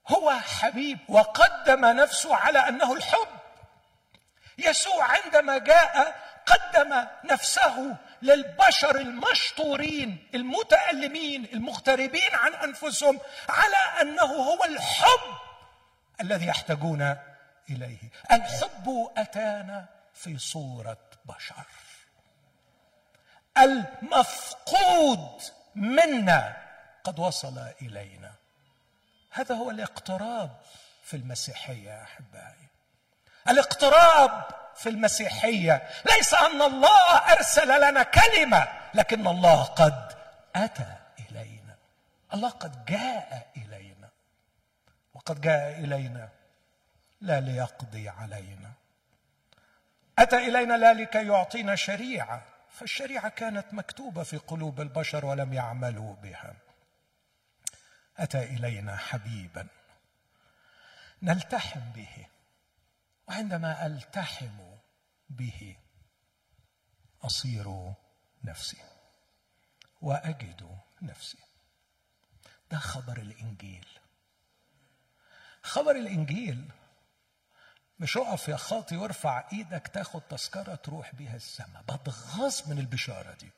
S1: هو حبيب وقدم نفسه على أنه الحب. يسوع عندما جاء قدم نفسه للبشر المشطورين المتألمين المغتربين عن أنفسهم على أنه هو الحب الذي يحتاجون إليه. الحب أتانا في صورة بشر. المفقود منا قد وصل إلينا. هذا هو الاقتراب في المسيحية يا أحبائي. الاقتراب في المسيحية. ليس أن الله أرسل لنا كلمة لكن الله قد أتى إلينا. الله قد جاء إلينا. وقد جاء إلينا لا ليقضي علينا. أتى إلينا لا لكي يعطينا شريعة. فالشريعة كانت مكتوبة في قلوب البشر ولم يعملوا بها. أتى إلينا حبيبا. نلتحم به. وعندما ألتحم به أصير نفسي. وأجد نفسي. ده خبر الإنجيل. خبر الإنجيل مش اقف يا خاطي وارفع إيدك تاخد تذكرة تروح بيها السماء. بتغاظ من البشارة دي.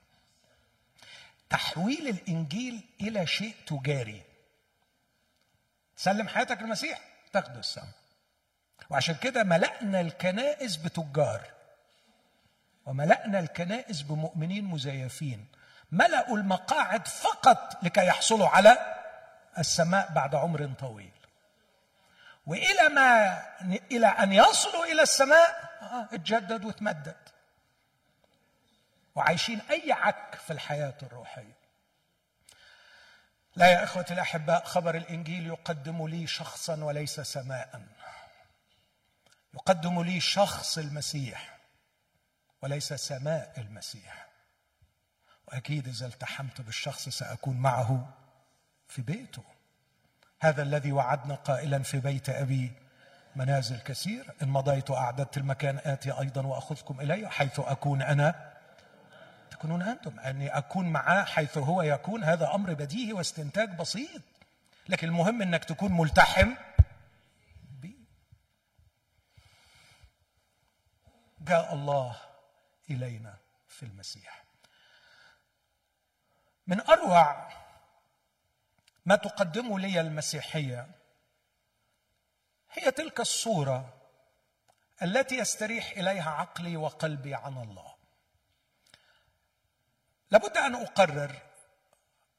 S1: تحويل الإنجيل إلى شيء تجاري. سلم حياتك للمسيح. تاخد السماء وعشان كده ملأنا الكنائس بتجار. وملأنا الكنائس بمؤمنين مزيفين. ملأوا المقاعد فقط لكي يحصلوا على السماء بعد عمر طويل. وإلى ما إلى أن يصلوا إلى السماء آه اتجدد وتمدد. وعايشين أي عك في الحياة الروحية. لا يا اخوتي الأحباء خبر الإنجيل يقدم لي شخصا وليس سماء. يقدم لي شخص المسيح وليس سماء المسيح. وأكيد إذا التحمت بالشخص سأكون معه في بيته. هذا الذي وعدنا قائلا في بيت أبي منازل كثير. إن مضيت أعددت المكان آتي أيضا وأخذكم الي حيث أكون أنا تكونون أنتم أني أكون معاه حيث هو يكون هذا أمر بديهي واستنتاج بسيط. لكن المهم إنك تكون ملتحم بي جاء الله إلينا في المسيح. من أروع ما تقدمه لي المسيحية هي تلك الصورة التي يستريح إليها عقلي وقلبي عن الله. لابد أن أقرر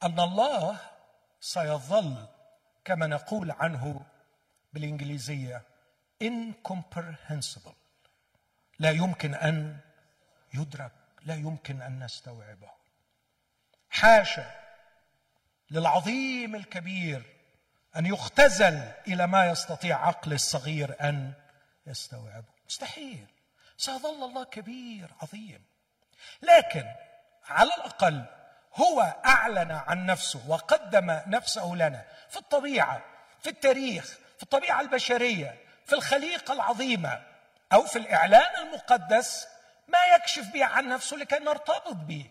S1: أن الله سيظل كما نقول عنه بالإنجليزية incomprehensible. لا يمكن أن يدرك لا يمكن أن نستوعبه. حاشا للعظيم الكبير أن يختزل إلى ما يستطيع عقل الصغير أن يستوعبه. مستحيل. سيظل الله كبير عظيم. لكن على الأقل هو أعلن عن نفسه وقدم نفسه لنا في الطبيعة في التاريخ في الطبيعة البشرية في الخليقة العظيمة أو في الإعلان المقدس ما يكشف به عن نفسه لكي نرتبط به.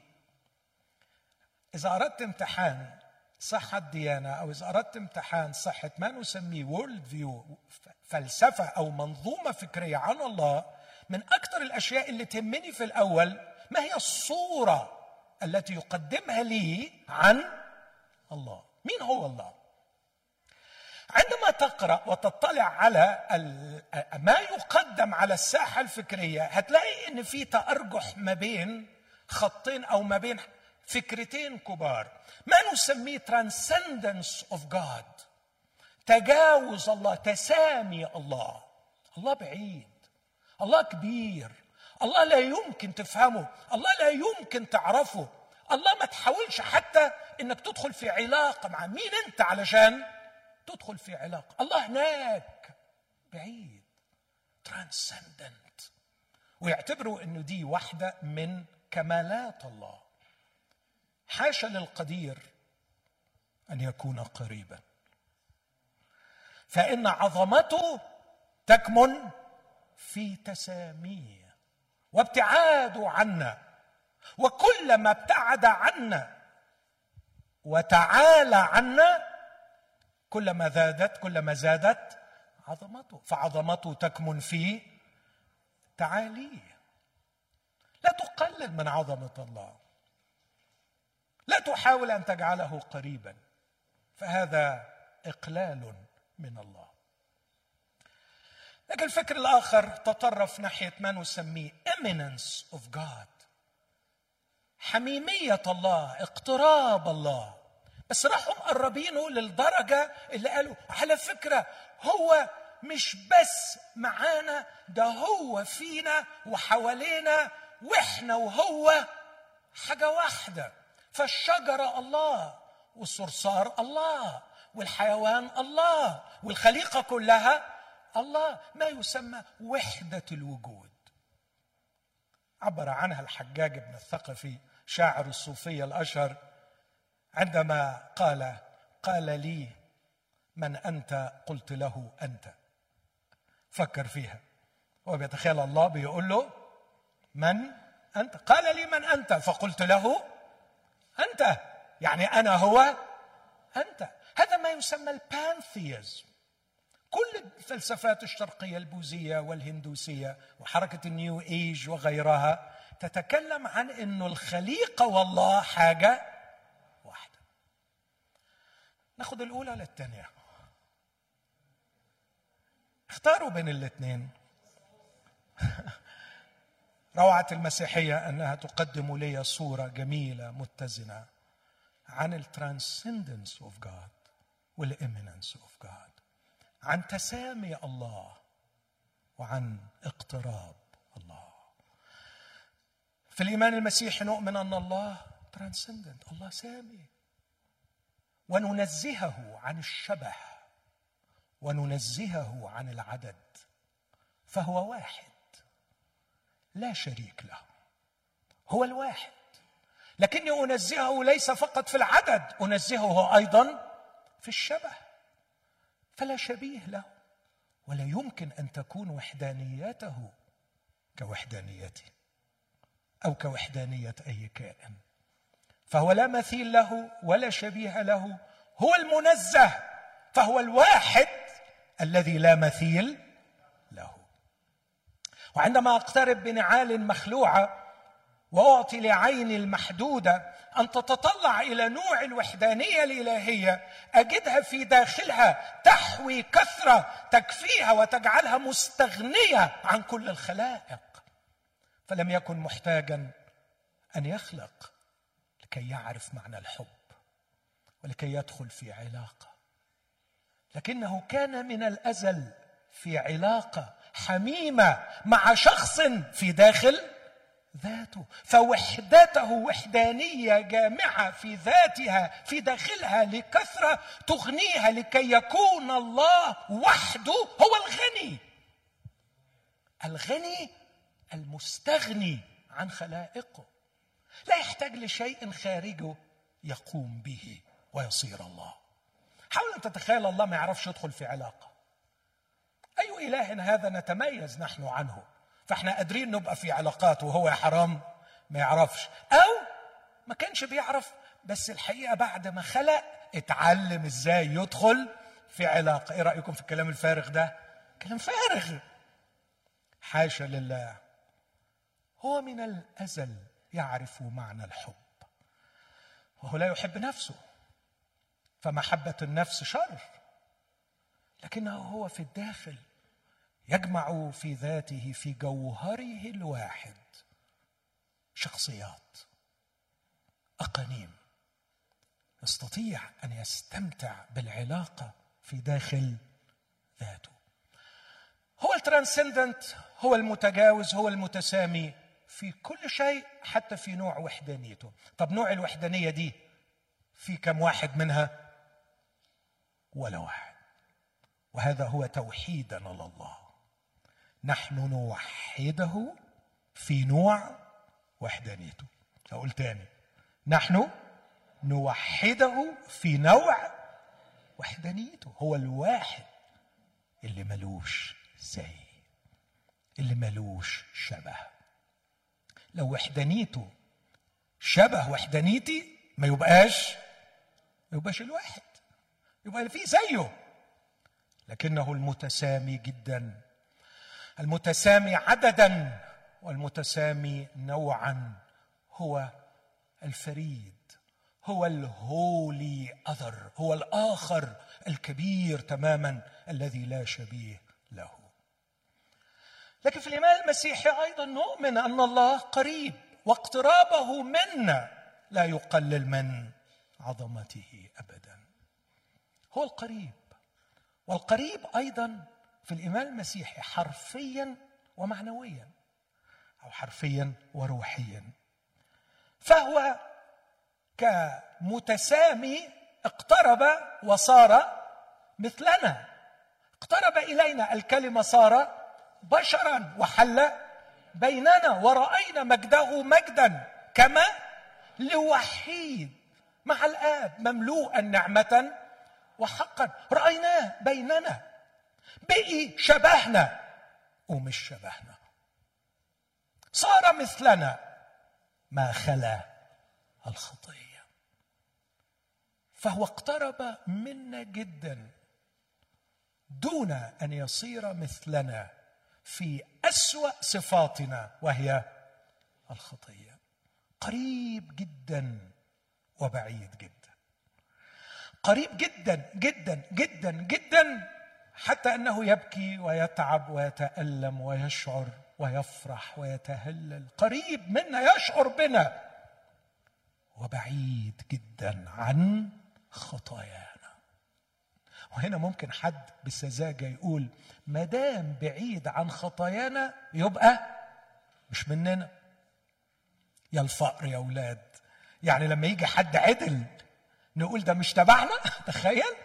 S1: إذا أردت امتحان صحة الديانة أو إذا أردت امتحان صحة ما نسميه وورلد فيو فلسفة أو منظومة فكرية عن الله من أكثر الأشياء اللي تهمني في الأول ما هي الصورة التي يقدمها لي عن الله. مين هو الله؟ عندما تقرأ وتطلع على ما يقدم على الساحة الفكرية هتلاقي إن في تأرجح ما بين خطين أو ما بين فكرتين كبار. ما نسميه transcendence of God تجاوز الله تسامي الله. الله بعيد. الله كبير. الله لا يمكن تفهمه. الله لا يمكن تعرفه. الله ما تحاولش حتى إنك تدخل في علاقة مع مين أنت علشان تدخل في علاقة. الله هناك بعيد ترانسندنت ويعتبروا انه دي واحدة من كمالات الله. حاشا للقدير أن يكون قريبا. فإن عظمته تكمن في تساميه وابتعاده عنا وكلما ابتعد عنا وتعالى عنا كلما زادت كلما زادت عظمته. فعظمته تكمن في تعاليه. لا تقلل من عظمة الله. لا تحاول أن تجعله قريبا. فهذا إقلال من الله. لكن الفكر الآخر تطرف ناحية ما نسميه eminence of God. حميمية الله اقتراب الله. بس راحوا مقربينه للدرجة اللي قالوا على فكرة هو مش بس معانا ده هو فينا وحوالينا وإحنا وهو حاجة واحدة. فالشجرة الله والصرصار الله والحيوان الله والخليقة كلها الله ما يسمى وحدة الوجود. عبر عنها الحجاج بن الثقفي شاعر الصوفيه الأشهر عندما قال قال لي من أنت؟ قلت له أنت. فكر فيها. هو بيتخيل الله بيقول له من أنت؟ قال لي من أنت؟ فقلت له أنت. يعني أنا هو أنت. هذا ما يسمى ال pantheism. كل الفلسفات الشرقية البوذية والهندوسية وحركة ال New Age وغيرها تتكلم عن إنه الخليقة والله حاجة واحدة. ناخذ الأولى ولا الثانية اختاروا بين الاثنين. روعة المسيحية أنها تقدم لي صورة جميلة متزنة عن ال transcendence of God وال immanence of God عن تسامي الله وعن اقتراب الله. في الإيمان المسيحي نؤمن أن الله ترانسندنت الله سامي. وننزهه عن الشبه وننزهه عن العدد فهو واحد لا شريك له هو الواحد. لكني أنزهه ليس فقط في العدد أنزهه أيضا في الشبه. فلا شبيه له ولا يمكن أن تكون وحدانيته كوحدانيتي أو كوحدانية أي كائن. فهو لا مثيل له ولا شبيه له هو المنزه فهو الواحد الذي لا مثيل له. وعندما أقترب بنعال مخلوعة وأعطي لعيني المحدودة أن تتطلع إلى نوع الوحدانية الإلهية أجدها في داخلها تحوي كثرة تكفيها وتجعلها مستغنية عن كل الخلائق. فلم يكن محتاجا أن يخلق لكي يعرف معنى الحب ولكي يدخل في علاقة. لكنه كان من الأزل في علاقة حميمة مع شخص في داخل ذاته فوحدته وحدانية جامعة في ذاتها في داخلها لكثرة تغنيها لكي يكون الله وحده هو الغني. الغني المستغني عن خلائقه. لا يحتاج لشيء خارجه يقوم به ويصير الله. حاول أن تتخيل الله ما يعرفش يدخل في علاقة. أي إله هذا نتميز نحن عنه؟ فاحنا قادرين نبقى في علاقات وهو يا حرام؟ ما يعرفش. أو ما كانش بيعرف بس الحقيقة بعد ما خلق اتعلم إزاي يدخل في علاقة. إيه رأيكم في الكلام الفارغ ده؟ كلام فارغ. حاشا لله. هو من الأزل يعرف معنى الحب. وهو لا يحب نفسه. فمحبة النفس شر. لكنه هو في الداخل. يجمع في ذاته في جوهره الواحد. شخصيات أقانيم. يستطيع أن يستمتع بالعلاقة في داخل ذاته. هو الترانسندنت هو المتجاوز هو المتسامي في كل شيء حتى في نوع وحدانيته. طب نوع الوحدانية دي في كم واحد منها؟ ولا واحد. وهذا هو توحيدنا لله. نحن نوحده في نوع وحدانيته. أقول تاني. نحن نوحده في نوع وحدانيته. هو الواحد اللي ملوش زي اللي ملوش شبه. لو وحدانيته شبه وحدانيتي ما يبقاش ما يبقاش الواحد. يبقى فيه زيه. لكنه المتسامي جدا. المتسامي عددا والمتسامي نوعا هو الفريد هو الهولي أذر هو الآخر الكبير تماما الذي لا شبيه له. لكن في الايمان المسيحي أيضا نؤمن أن الله قريب واقترابه منا لا يقلل من عظمته ابدا. هو القريب والقريب أيضا في الإيمان المسيحي حرفيا ومعنويا أو حرفيا وروحيا. فهو كمتسامي اقترب وصار مثلنا. اقترب إلينا الكلمة صار بشرا وحل بيننا ورأينا مجده مجدا كما لوحيد. مع الآب مملوءا نعمة وحقا. رأيناه بيننا. بقي شبهنا ومش شبهنا. صار مثلنا ما خلا الخطية. فهو اقترب منا جدا دون أن يصير مثلنا في أسوأ صفاتنا وهي الخطية. قريب جدا وبعيد جدا. قريب جدا جدا جدا جدا حتى أنه يبكي ويتعب ويتألم ويشعر ويفرح ويتهلل. قريب منا يشعر بنا. وبعيد جدا عن خطايانا. وهنا ممكن حد بسذاجة يقول ما دام بعيد عن خطايانا يبقى مش مننا. يا الفقر يا أولاد. يعني لما يجي حد عدل نقول ده مش تبعنا. تخيل.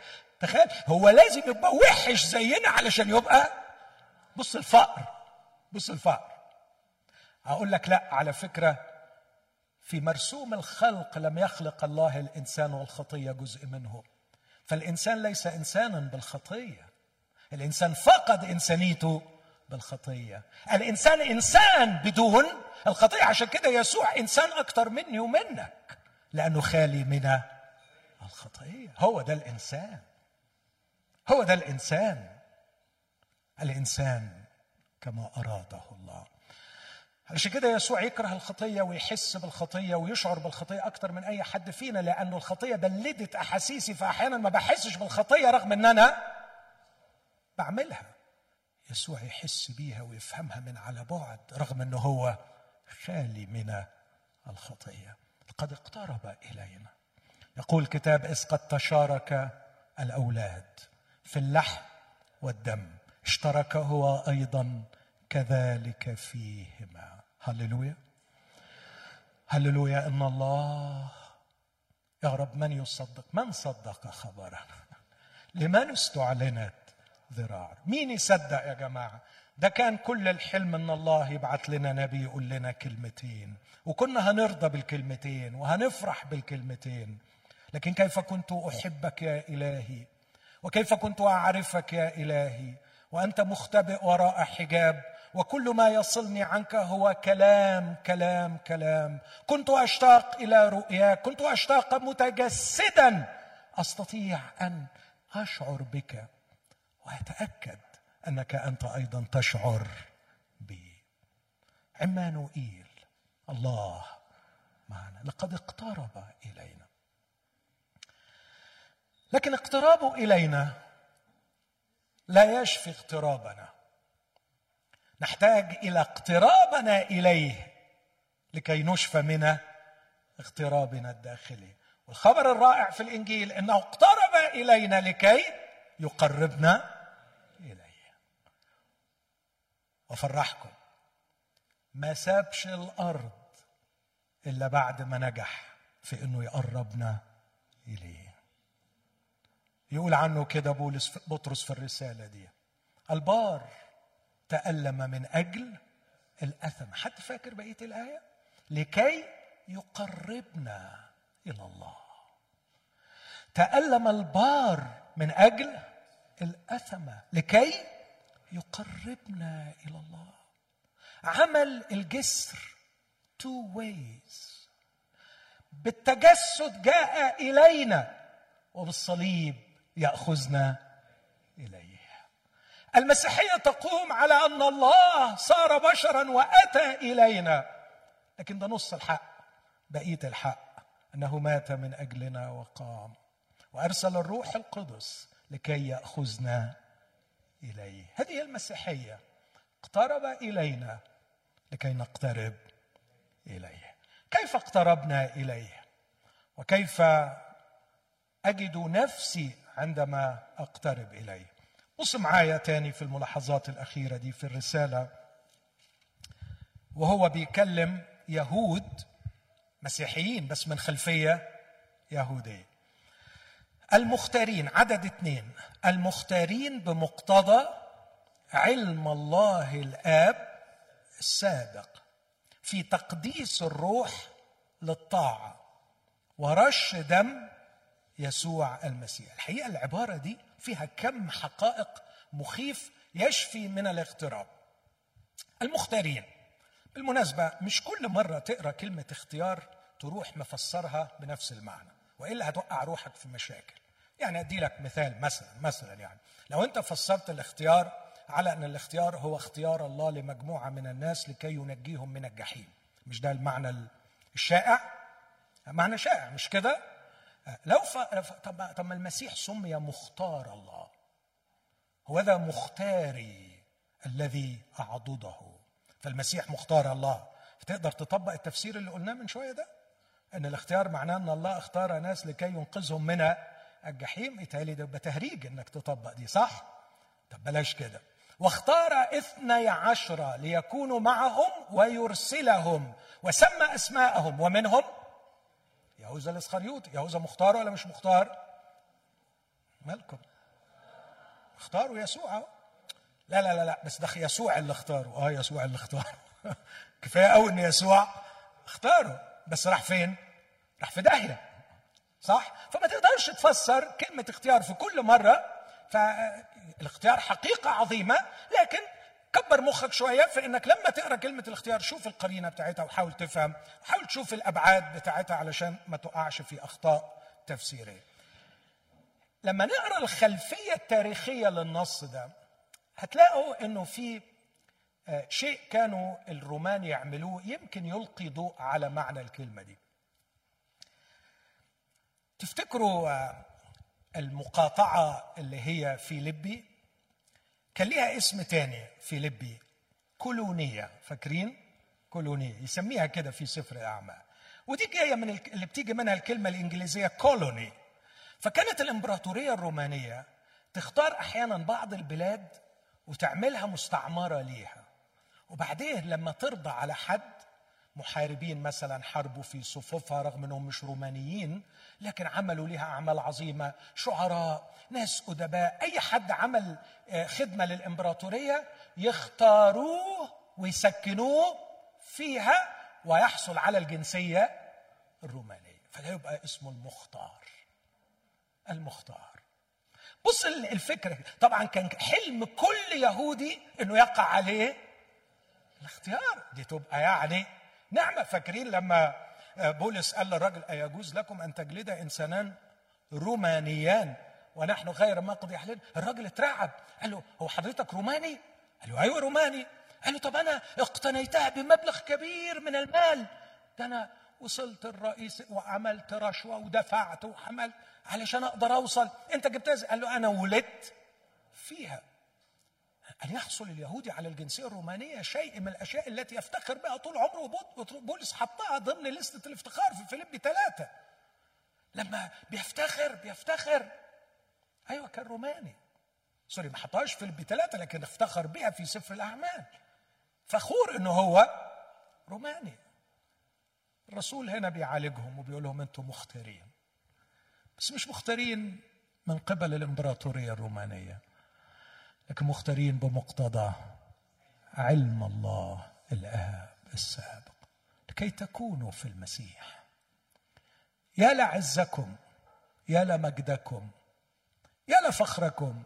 S1: تخيل؟ هو لازم يبقى وحش زينا علشان يبقى. بص الفقر بص الفقر. أقول لك لا على فكرة في مرسوم الخلق لم يخلق الله الإنسان والخطية جزء منه. فالإنسان ليس انسانا بالخطية. الإنسان فقد إنسانيته بالخطية. الإنسان إنسان بدون الخطية. عشان كده يسوع إنسان أكتر مني ومنك لأنه خالي من الخطية. هو ده الإنسان. هو ده الإنسان. الإنسان كما أراده الله. عشان كده يسوع يكره الخطية ويحس بالخطية ويشعر بالخطية أكتر من أي حد فينا؟ لأنه الخطية بلدت أحاسيسي فأحيانا ما بحسش بالخطية رغم إن أنا بعملها. يسوع يحس بيها ويفهمها من على بعد رغم إنه هو خالي من الخطية. قد اقترب إلينا. يقول الكتاب إذ قد تشارك الأولاد. في اللحم والدم. اشترك هو أيضا كذلك فيهما. هللويا. هللويا إن الله يا رب من يصدق؟ من صدق خبرنا؟ لمن استعلنت ذراع مين يصدق يا جماعة؟ ده كان كل الحلم إن الله يبعث لنا نبي يقول لنا كلمتين. وكنا هنرضى بالكلمتين وهنفرح بالكلمتين. لكن كيف كنت أحبك يا إلهي؟ وكيف كنت أعرفك يا إلهي؟ وأنت مختبئ وراء حجاب وكل ما يصلني عنك هو كلام كلام كلام. كنت أشتاق إلى رؤياك كنت أشتاق متجسدا. أستطيع أن أشعر بك وأتأكد أنك أنت أيضا تشعر بي. عمانوئيل الله معنا. لقد اقترب إلينا. لكن اقترابه إلينا لا يشفي اقترابنا. نحتاج إلى اقترابنا إليه لكي نشفى من اغترابنا الداخلي. والخبر الرائع في الإنجيل إنه اقترب إلينا لكي يقربنا إليه. وفرحكم ما سابش الأرض إلا بعد ما نجح في إنه يقربنا إليه. يقول عنه كده بولس بطرس في الرسالة دي. البار تألم من أجل الأثم. حد فاكر بقية الآية؟ لكي يقربنا إلى الله. تألم البار من أجل الأثم. لكي يقربنا إلى الله. عمل الجسر two ways. بالتجسد جاء إلينا وبالصليب يأخذنا إليه المسيحية تقوم على أن الله صار بشرا وأتى إلينا. لكن ده نص الحق بقية الحق أنه مات من أجلنا وقام. وأرسل الروح القدس لكي يأخذنا إليه. هذه المسيحية اقترب إلينا لكي نقترب إليه. كيف اقتربنا إليه؟ وكيف أجد نفسي عندما أقترب اليه بص معايا تاني في الملاحظات الأخيرة دي في الرسالة وهو بيكلم يهود مسيحيين بس من خلفية يهودية. المختارين عدد اثنين المختارين بمقتضى علم الله الآب السابق في تقديس الروح للطاعة ورش دم يسوع المسيح. الحقيقة العبارة دي فيها كم حقائق مخيف يشفي من الاغتراب. المختارين. بالمناسبة مش كل مرة تقرأ كلمة اختيار تروح مفسرها بنفس المعنى. وإلا هتوقع روحك في مشاكل. يعني أدي لك مثال مثلا مثلا يعني. لو أنت فسرت الاختيار على أن الاختيار هو اختيار الله لمجموعة من الناس لكي ينجيهم من الجحيم. مش ده المعنى الشائع؟ معنى شائع مش كده؟ لو ف... طب طب ما المسيح سمي مختار الله. هو ذا مختاري الذي أعضده. فالمسيح مختار الله. فتقدر تطبق التفسير اللي قلناه من شوية ده؟ إن الاختيار معناه إن الله اختار ناس لكي ينقذهم من الجحيم. يتهيألي ده يبقى تهريج إنك تطبق دي صح؟ طب بلاش كده. واختار اثني عشر ليكونوا معهم ويرسلهم وسمى أسماءهم. ومنهم يهوذا الإسخريوطي يهوذا مختار ولا مش مختار؟ مالكم؟ اختاروا يسوع لا لا لا لا بس ده يسوع اللي اختاره آه يسوع اللي اختاره كفاية قوي إن يسوع اختاره بس راح فين؟ راح في داهية صح؟ فما تقدرش تفسر كلمة اختيار في كل مرة فالاختيار حقيقة عظيمة لكن كبر مخك شوية في انك لما تقرأ كلمة الاختيار شوف القرينة بتاعتها وحاول تفهم حاول تشوف الأبعاد بتاعتها علشان ما تقعش في أخطاء تفسيرية. لما نقرأ الخلفية التاريخية للنص ده هتلاقوا إنه في آه، شيء كانوا الرومان يعملوه يمكن يلقي ضوء على معنى الكلمة دي. تفتكروا آه، المقاطعة اللي هي في لبي كان ليها اسم تاني في لبي كولونية. فاكرين؟ كولونية. يسميها كده في سفر الاعمال ودي جاية من اللي بتيجي منها الكلمة الإنجليزية كولوني فكانت الإمبراطورية الرومانية تختار أحيانا بعض البلاد وتعملها مستعمرة ليها. وبعدين لما ترضى على حد محاربين مثلا حاربوا في صفوفها رغم أنهم مش رومانيين لكن عملوا لها أعمال عظيمة. شعراء ناس أدباء أي حد عمل آه، خدمة للإمبراطورية يختاروه ويسكنوه فيها ويحصل على الجنسية الرومانية. فده يبقى اسمه المختار. المختار. بص الفكرة. طبعا كان حلم كل يهودي إنه يقع عليه الاختيار. دي تبقى يعني نعمه فاكرين لما آه، بولس قال للرجل أيجوز لكم أن تجلد إنسانان رومانيان ونحن غير مقضي أحلنا الراجل اترعب قال له هو حضرتك روماني؟ قال له أيوة روماني. قال له طب أنا اقتنيتها بمبلغ كبير من المال. ده أنا وصلت الرئيس وعملت رشوة ودفعت وحملت علشان أقدر أوصل. أنت جبتها قال له أنا ولدت فيها. أن يحصل اليهودي على الجنسية الرومانية شيء من الأشياء التي يفتخر بها طول عمره بولس حطها ضمن لستة الافتخار في فيليب ثلاثة لما بيفتخر بيفتخر. أيوة كان روماني. sorry ما حطهاش في فيليب ثلاثة لكن افتخر بها في سفر الأعمال. فخور إنه هو روماني. الرسول هنا بيعالجهم وبيقول لهم أنتم مختارين. بس مش مختارين من قبل الإمبراطورية الرومانية. لكن مختارين بمقتضى علم الله الآب السابق لكي تكونوا في المسيح. يا لعزكم يا لمجدكم يا لفخركم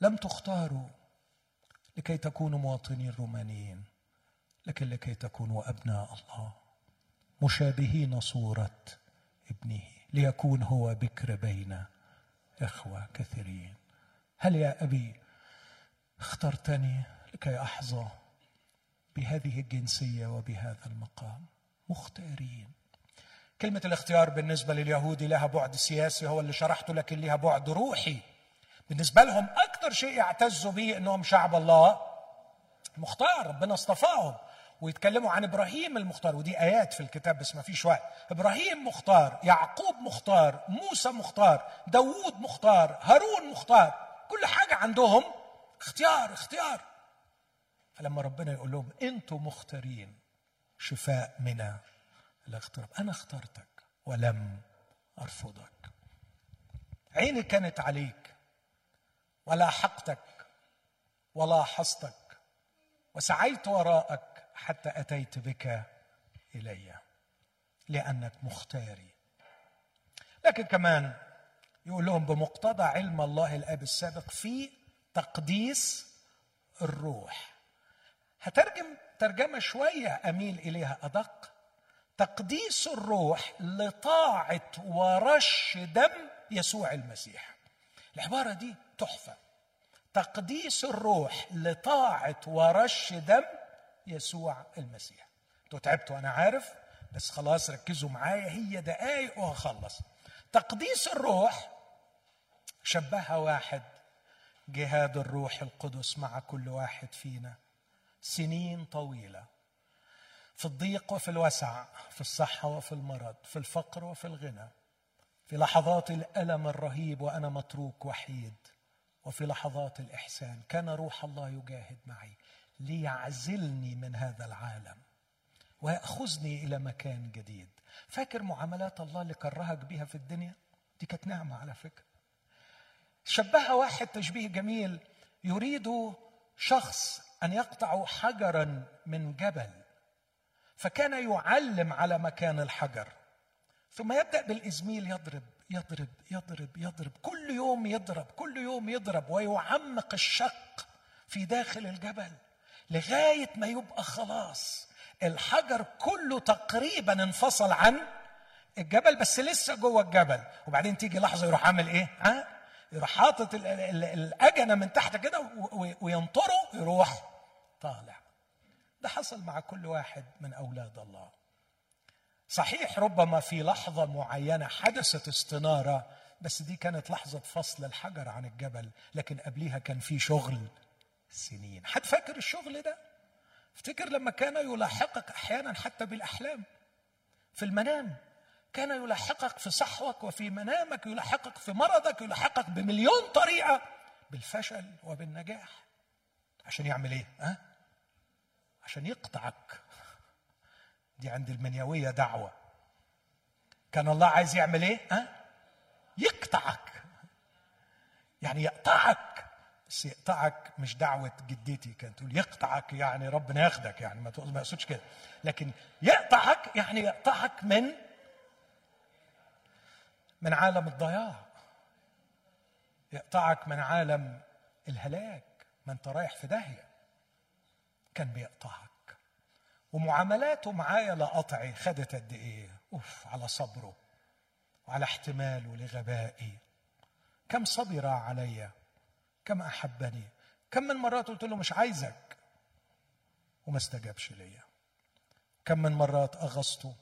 S1: لم تختاروا لكي تكونوا مواطنين رومانيين لكن لكي تكونوا أبناء الله مشابهين صورة ابنه ليكون هو بكر بين إخوة كثيرين. هل يا أبي اخترتني لكي أحظى بهذه الجنسية وبهذا المقام. مختارين. كلمة الاختيار بالنسبة لليهودي لها بعد سياسي هو اللي شرحته لكن لها بعد روحي. بالنسبة لهم أكثر شيء يعتزوا به إنهم شعب الله. مختار ربنا اصطفاهم. ويتكلموا عن إبراهيم المختار. ودي آيات في الكتاب بس ما فيش وقت. إبراهيم مختار يعقوب مختار موسى مختار داوود مختار هارون مختار. كل حاجة عندهم اختيار اختيار. فلما ربنا يقول لهم أنتم مختارين شفاء من الاغتراب. أنا اخترتك ولم أرفضك. عيني كانت عليك ولاحقتك ولاحظتك وسعيت وراءك حتى أتيت بك إلي لأنك مختاري. لكن كمان يقول لهم بمقتضى علم الله الآب السابق في تقديس الروح. هترجم ترجمة شوية أميل إليها أدق. تقديس الروح لطاعة ورش دم يسوع المسيح. العبارة دي تحفة. تقديس الروح لطاعة ورش دم يسوع المسيح. أنتوا تعبتوا أنا عارف بس خلاص ركزوا معايا هي دقايق وهخلص. تقديس الروح شبهها واحد جهاد الروح القدس مع كل واحد فينا. سنين طويلة. في الضيق وفي الوسع في الصحة وفي المرض في الفقر وفي الغنى في لحظات الألم الرهيب وأنا متروك وحيد وفي لحظات الإحسان. كان روح الله يجاهد معي. ليعزلني من هذا العالم ويأخذني إلى مكان جديد. فاكر معاملات الله اللي كرهك بيها في الدنيا؟ دي كانت نعمة على فكرة. شبهها واحد تشبيه جميل. يريد شخص أن يقطع حجرا من جبل فكان يعلم على مكان الحجر. ثم يبدأ بالإزميل يضرب يضرب يضرب يضرب. كل يوم يضرب كل يوم يضرب ويعمق الشق في داخل الجبل لغاية ما يبقى خلاص. الحجر كله تقريبا انفصل عن الجبل بس لسه جوه الجبل. وبعدين تيجي لحظة يروح عامل إيه؟ ها؟ يروح حاطط الأجنة من تحت كده وينطره يروح طالع. ده حصل مع كل واحد من أولاد الله. صحيح ربما في لحظة معينة حدثت استنارة بس دي كانت لحظة فصل الحجر عن الجبل لكن قبليها كان في شغل سنين. حد فاكر الشغل ده؟ افتكر لما كان يلاحقك أحيانا حتى بالأحلام في المنام. كان يلاحقك في صحوك وفي منامك يلاحقك في مرضك يلاحقك بمليون طريقة بالفشل وبالنجاح عشان يعمل إيه؟ ها؟ عشان يقطعك دي عند المنيوية دعوة كان الله عايز يعمل إيه؟ ها؟ يقطعك يعني يقطعك بس يقطعك مش دعوة جدتي كانت تقول يقطعك يعني ربنا ياخدك يعني ما يقصدش كده لكن يقطعك يعني يقطعك من من عالم الضياع. يقطعك من عالم الهلاك ما أنت رايح في داهية. كان بيقطعك. ومعاملاته معايا لقطعي خدت قد إيه؟ أوف على صبره وعلى احتماله لغبائي. كم صبر علي؟ كم أحبني؟ كم من مرات قلت له مش عايزك؟ وما استجابش ليا. كم من مرات أغصته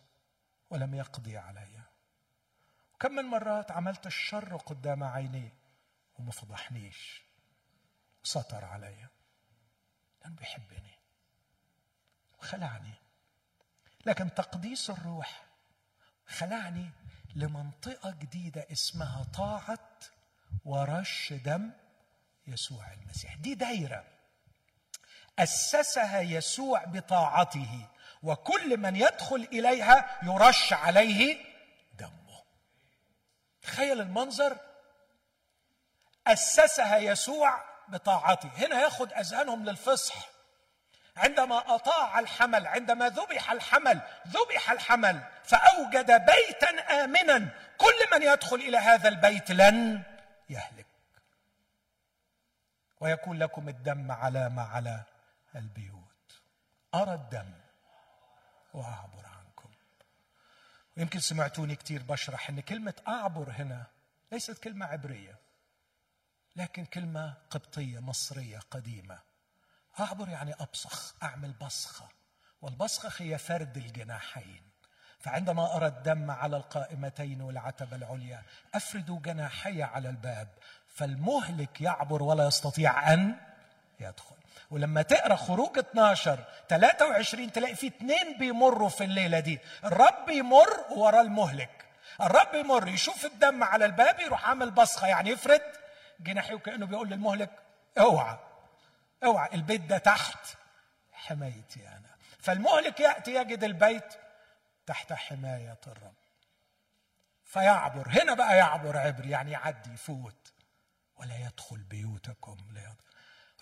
S1: ولم يقضي علي. كم من مرات عملت الشر قدام عينيه وما فضحنيش. ستر عليا لأنه بيحبني وخلعني لكن تقديس الروح خلعني لمنطقة جديدة اسمها طاعة ورش دم يسوع المسيح. دي دايرة أسسها يسوع بطاعته وكل من يدخل إليها يرش عليه تخيل المنظر. أسسها يسوع بطاعته. هنا ياخد أذهانهم للفصح. عندما أطاع الحمل عندما ذبح الحمل ذبح الحمل فأوجد بيتا آمنا. كل من يدخل إلى هذا البيت لن يهلك. ويكون لكم الدم علامة على البيوت. أرى الدم. وأعبر. ويمكن سمعتوني كثير بشرح إن كلمة أعبر هنا ليست كلمة عبرية لكن كلمة قبطية مصرية قديمة. أعبر يعني أبصخ أعمل بصخة والبصخة هي فرد الجناحين. فعندما أرى الدم على القائمتين والعتبة العليا أفرد جناحي على الباب فالمهلك يعبر ولا يستطيع أن يدخل. ولما تقرأ خروج 12 23 تلاقي في اثنين بيمروا في الليلة دي. الرب يمر وراه المهلك. الرب يمر يشوف الدم على الباب يروح عامل بصخة. يعني يفرد جناحيه وكأنه بيقول للمهلك أوعى أوعى البيت ده تحت حمايتي أنا. فالمهلك يأتي يجد البيت تحت حماية الرب. فيعبر هنا بقى يعبر عبر يعني يعدي يفوت. ولا يدخل بيوتكم ليدخل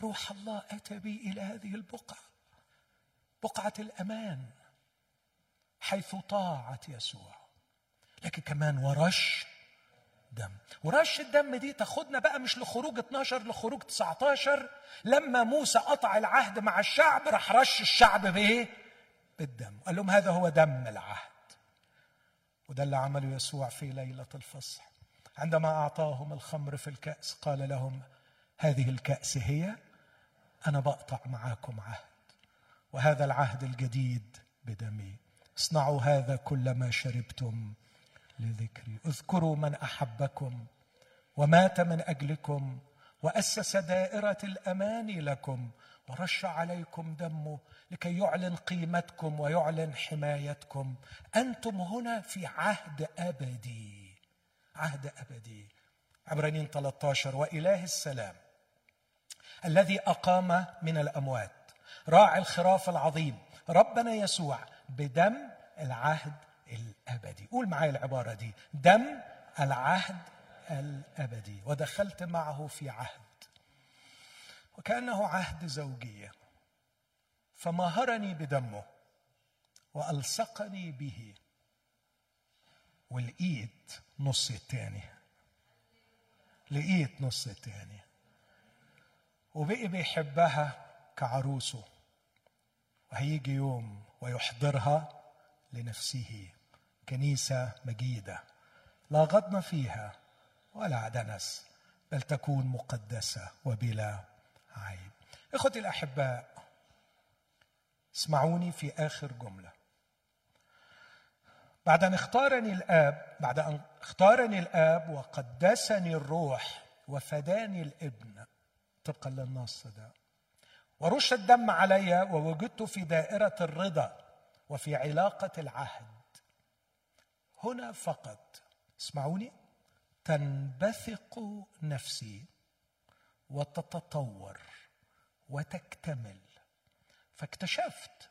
S1: روح الله اتى بي إلى هذه البقعة بقعة الأمان حيث طاعت يسوع. لكن كمان ورش دم. ورش الدم دي تاخدنا بقى مش لخروج 12 لخروج 19 لما موسى قطع العهد مع الشعب راح رش الشعب بايه بالدم. قال لهم هذا هو دم العهد. وده اللي عمله يسوع في ليلة الفصح. عندما أعطاهم الخمر في الكأس قال لهم هذه الكأس هي أنا بقطع معاكم عهد وهذا العهد الجديد بدمي. اصنعوا هذا كلما شربتم لذكري. اذكروا من أحبكم ومات من أجلكم وأسس دائرة الأمان لكم ورش عليكم دمه لكي يعلن قيمتكم ويعلن حمايتكم. أنتم هنا في عهد أبدي عهد أبدي. عبرانيين 13 وإله السلام. الذي أقام من الأموات. راعي الخراف العظيم. ربنا يسوع بدم العهد الأبدي. قول معايا العبارة دي. دم العهد الأبدي. ودخلت معه في عهد. وكأنه عهد زوجية. فمهرني بدمه وألصقني به. ولقيت نص التاني. لقيت نص التاني. وبقي بيحبها كعروسه. وهيجي يوم ويحضرها لنفسه. كنيسة مجيدة. لا غضن فيها ولا دنس. بل تكون مقدسة وبلا عيب. إخوتي الأحباء اسمعوني في آخر جملة. بعد أن اختارني الآب بعد أن اختارني الآب وقدسني الروح وفداني الابن طبقا للنص ده. ورش الدم علي ووجدت في دائرة الرضا وفي علاقة العهد. هنا فقط. اسمعوني. تنبثق نفسي وتتطور وتكتمل. فاكتشفت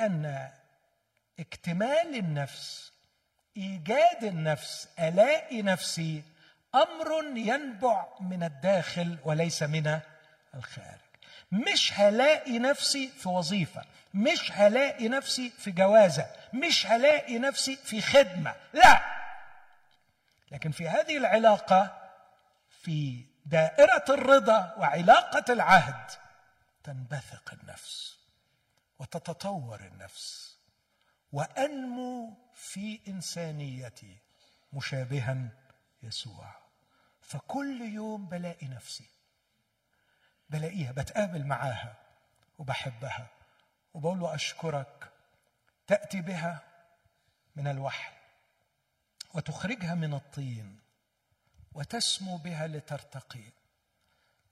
S1: أن اكتمال النفس إيجاد النفس الاقي نفسي أمر ينبع من الداخل وليس من الخارج. مش هلاقي نفسي في وظيفة مش هلاقي نفسي في جوازة مش هلاقي نفسي في خدمة لا! لكن في هذه العلاقة في دائرة الرضا وعلاقة العهد تنبثق النفس وتتطور النفس. وأنمو في إنسانيتي مشابها يسوع. فكل يوم بلاقي نفسي. بلاقيها بتقابل معاها وبحبها وبقول له أشكرك. تأتي بها من الوحي وتخرجها من الطين وتسمو بها لترتقي.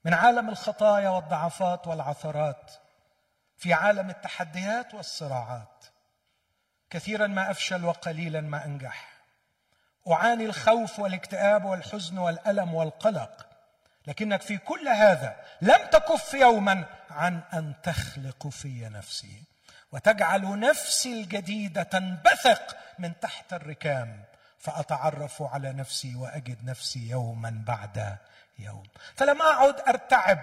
S1: من عالم الخطايا والضعفات والعثرات في عالم التحديات والصراعات. كثيرا ما أفشل وقليلا ما أنجح. أعاني الخوف والاكتئاب والحزن والألم والقلق. لكنك في كل هذا لم تكف يوما عن أن تخلق في نفسي وتجعل نفسي الجديدة تنبثق من تحت الركام فأتعرف على نفسي وأجد نفسي يوما بعد يوم. فلم أعد أرتعب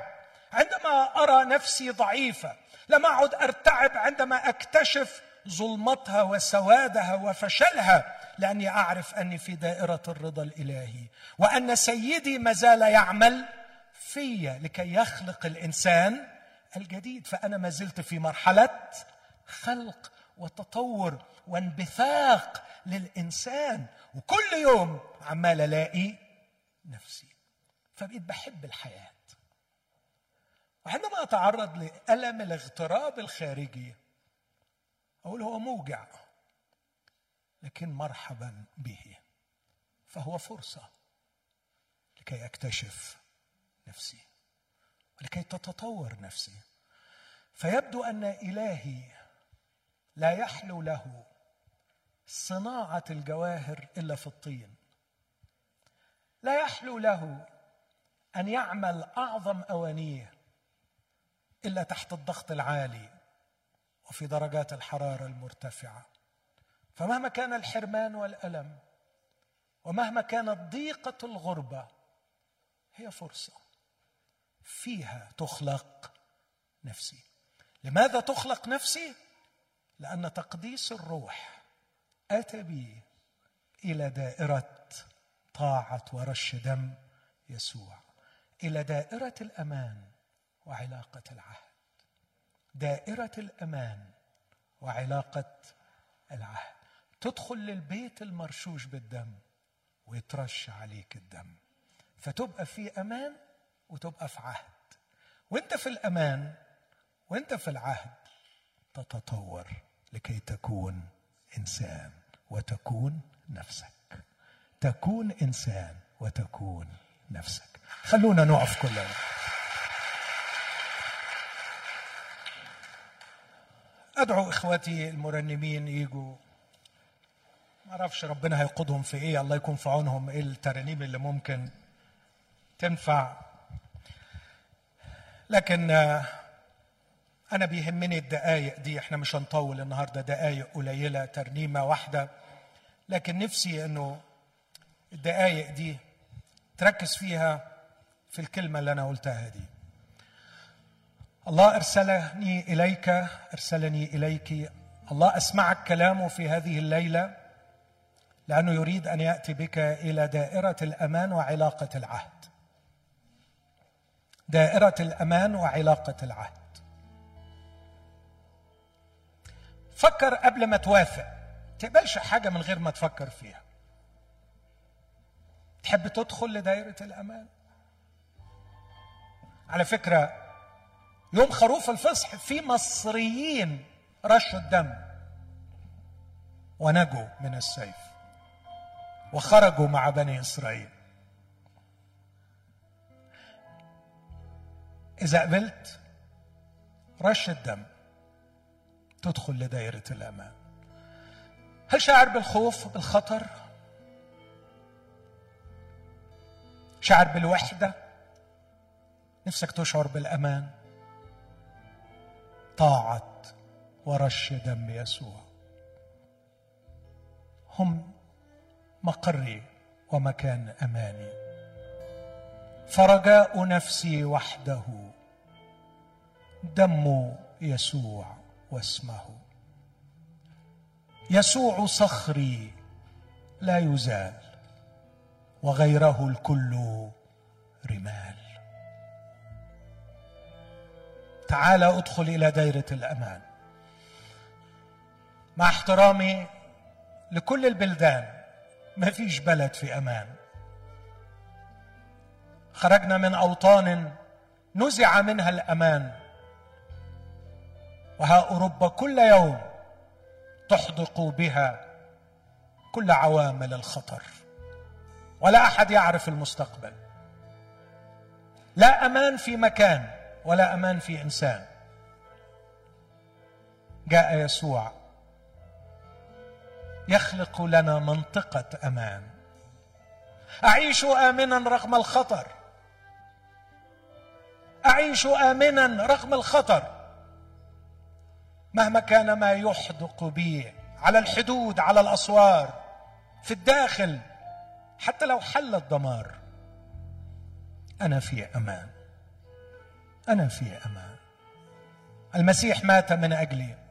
S1: عندما أرى نفسي ضعيفة. لم أعد أرتعب عندما أكتشف ظلمتها وسوادها وفشلها. لأني أعرف أني في دائرة الرضا الإلهي وأن سيدي ما زال يعمل في لكي يخلق الإنسان الجديد. فأنا ما زلت في مرحلة خلق وتطور وانبثاق للإنسان وكل يوم عمال ألاقي نفسي. فبقيت بحب الحياة. وعندما أتعرض لألم الاغتراب الخارجي أقول هو موجع. لكن مرحبا به. فهو فرصة لكي أكتشف نفسي ولكي تتطور نفسي. فيبدو أن إلهي لا يحلو له صناعة الجواهر إلا في الطين. لا يحلو له أن يعمل أعظم أوانيه إلا تحت الضغط العالي وفي درجات الحرارة المرتفعة. فمهما كان الحرمان والألم ومهما كانت ضيقة الغربة هي فرصة فيها تخلق نفسي. لماذا تخلق نفسي؟ لأن تقديس الروح اتى بي إلى دائرة طاعة ورش دم يسوع إلى دائرة الأمان وعلاقة العهد. دائرة الأمان وعلاقة العهد. تدخل للبيت المرشوش بالدم ويترش عليك الدم. فتبقى في أمان وتبقى في عهد. وانت في الأمان وانت في العهد تتطور لكي تكون إنسان وتكون نفسك. تكون إنسان وتكون نفسك. خلونا نقف كلنا. أدعو إخوتي المرنمين يجوا. ما أعرفش ربنا هيقودهم في إيه. الله يكون في عونهم. إيه الترانيم اللي ممكن تنفع. لكن آه، أنا بيهمني الدقايق دي. إحنا مش هنطول النهارده. دقايق قليلة ترنيمة واحدة. لكن نفسي إنه الدقايق دي تركز فيها في الكلمة اللي أنا قلتها دي. الله أرسلني إليك أرسلني إليك. الله أسمعك كلامه في هذه الليلة. لأنه يريد أن يأتي بك إلى دائرة الأمان وعلاقة العهد. دائرة الأمان وعلاقة العهد. فكر قبل ما توافق. تقبلش حاجة من غير ما تفكر فيها. تحب تدخل لدائرة الأمان؟ على فكرة يوم خروف الفصح في مصريين رشوا الدم ونجوا من السيف. وخرجوا مع بني إسرائيل. إذا قبلت رش الدم تدخل لدائرة الأمان. هل شاعر بالخوف بالخطر؟ شعر بالوحدة؟ نفسك تشعر بالأمان؟ طاعة ورش دم يسوع. هم مقري ومكان أماني. فرجاء نفسي وحده. دم يسوع واسمه. يسوع صخري لا يزال وغيره الكل رمال. تعال أدخل إلى دائره الأمان. مع احترامي لكل البلدان ما فيش بلد في أمان. خرجنا من أوطان نزع منها الأمان. وها أوروبا كل يوم تحدق بها كل عوامل الخطر. ولا أحد يعرف المستقبل. لا أمان في مكان ولا أمان في إنسان. جاء يسوع يخلق لنا منطقة أمان. أعيش امنا رغم الخطر. أعيش امنا رغم الخطر. مهما كان ما يحدق بي على الحدود على الأسوار في الداخل حتى لو حل الدمار. أنا في أمان. أنا في أمان. المسيح مات من أجلي.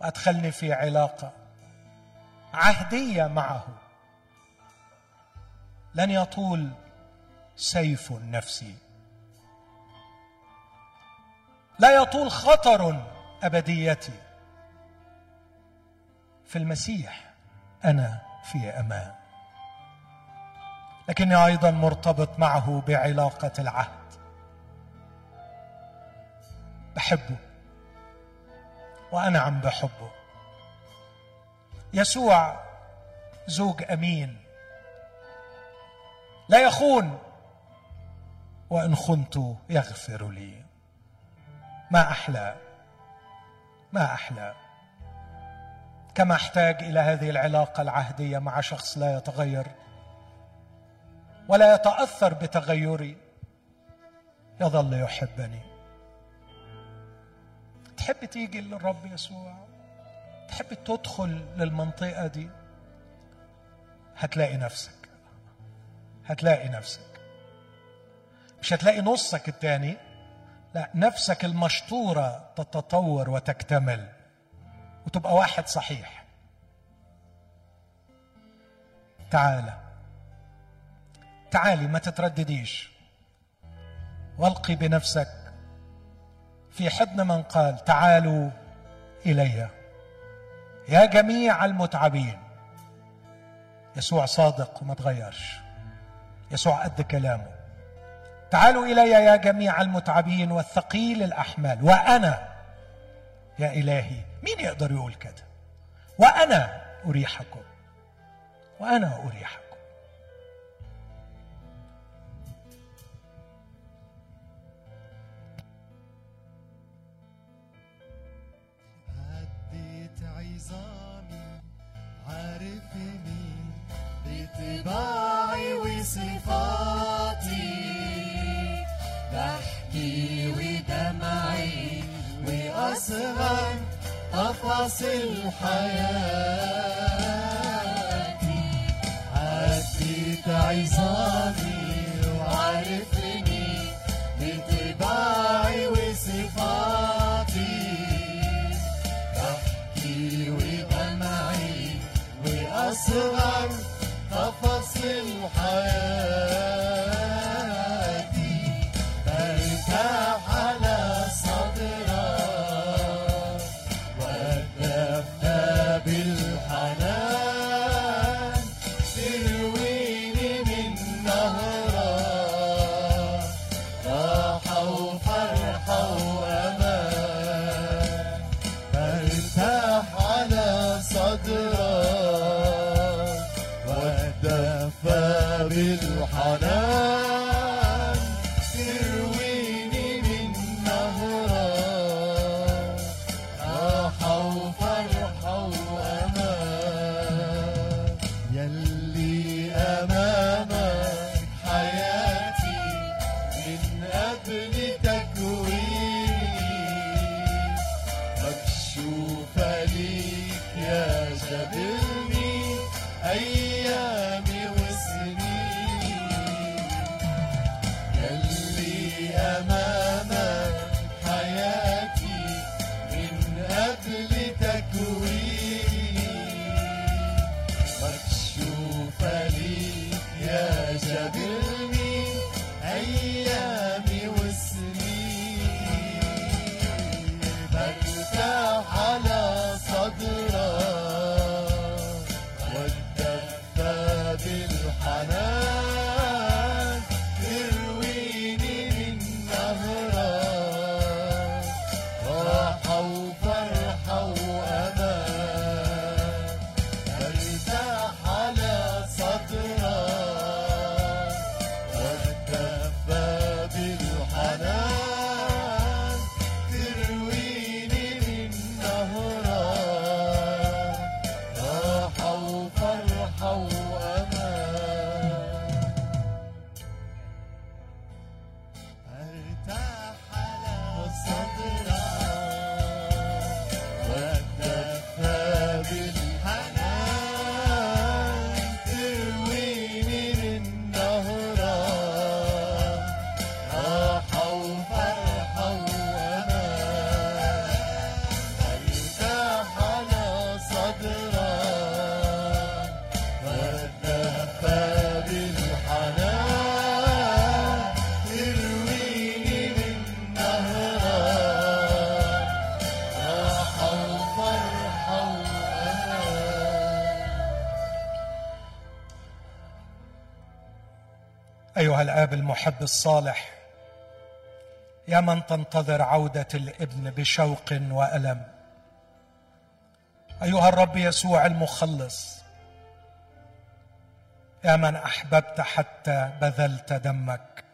S1: وادخلني في علاقة عهدية معه. لن يطول سيف نفسي لا يطول خطر أبديتي. في المسيح أنا في أمان. لكني أيضا مرتبط معه بعلاقة العهد. بحبه. وانعم بحبه. يسوع زوج أمين. لا يخون. وإن خنت يغفر لي. ما أحلى. ما أحلى. كما أحتاج إلى هذه العلاقة العهدية مع شخص لا يتغير. ولا يتأثر بتغيري. يظل يحبني. تحب تيجي للرب يسوع؟ تحب تدخل للمنطقة دي؟ هتلاقي نفسك. هتلاقي نفسك. مش هتلاقي نصك التاني. لا نفسك المشطورة تتطور وتكتمل وتبقى واحد صحيح. تعالى تعالي ما تتردديش. والقي بنفسك. في حضن من قال تعالوا الي يا جميع المتعبين. يسوع صادق وما تغيرش. يسوع قد كلامه. تعالوا الي يا جميع المتعبين والثقيل الأحمال. وأنا يا إلهي. مين يقدر يقول كده؟
S2: وأنا أريحكم. وأنا أريحكم. عظامي عارف بطباعي وصفاتي. بحكي ودمعي وأسرع تفاصيل حياتي. عديت عظامي وعارف
S1: أيها الأب المحب الصالح يا من تنتظر عودة الإبن بشوق وألم. أيها الرب يسوع المخلص يا من أحببت حتى بذلت دمك.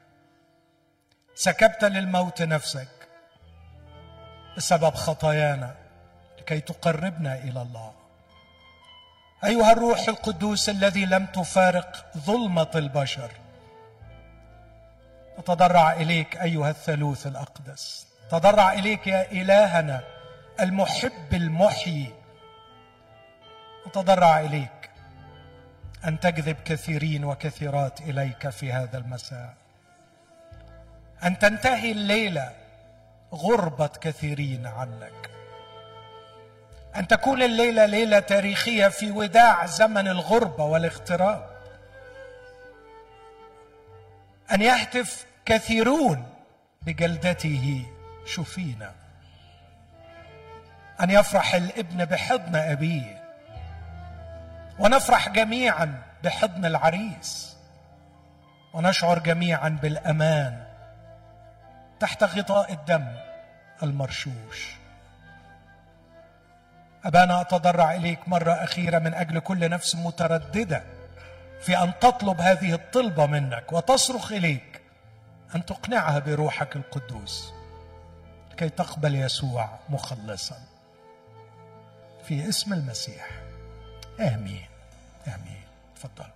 S1: سكبت للموت نفسك بسبب خطايانا لكي تقربنا إلى الله. أيها الروح القدوس الذي لم تفارق ظلمة البشر نتضرع إليك أيها الثالوث الأقدس. تضرع إليك يا إلهنا المحب المحيي. نتضرع إليك أن تجذب كثيرين وكثيرات إليك في هذا المساء. أن تنتهي الليلة غربة كثيرين عنك. أن تكون الليلة ليلة تاريخية في وداع زمن الغربة والاغتراب. أن يهتف كثيرون بجلدته شفينا. أن يفرح الابن بحضن أبيه ونفرح جميعا بحضن العريس ونشعر جميعا بالأمان تحت غطاء الدم المرشوش. أبانا أتضرع إليك مرة أخيرة من أجل كل نفس مترددة في أن تطلب هذه الطلبة منك وتصرخ إليك. أن تقنعها بروحك القدوس لكي تقبل يسوع مخلصا. في اسم المسيح. آمين. آمين. تفضل.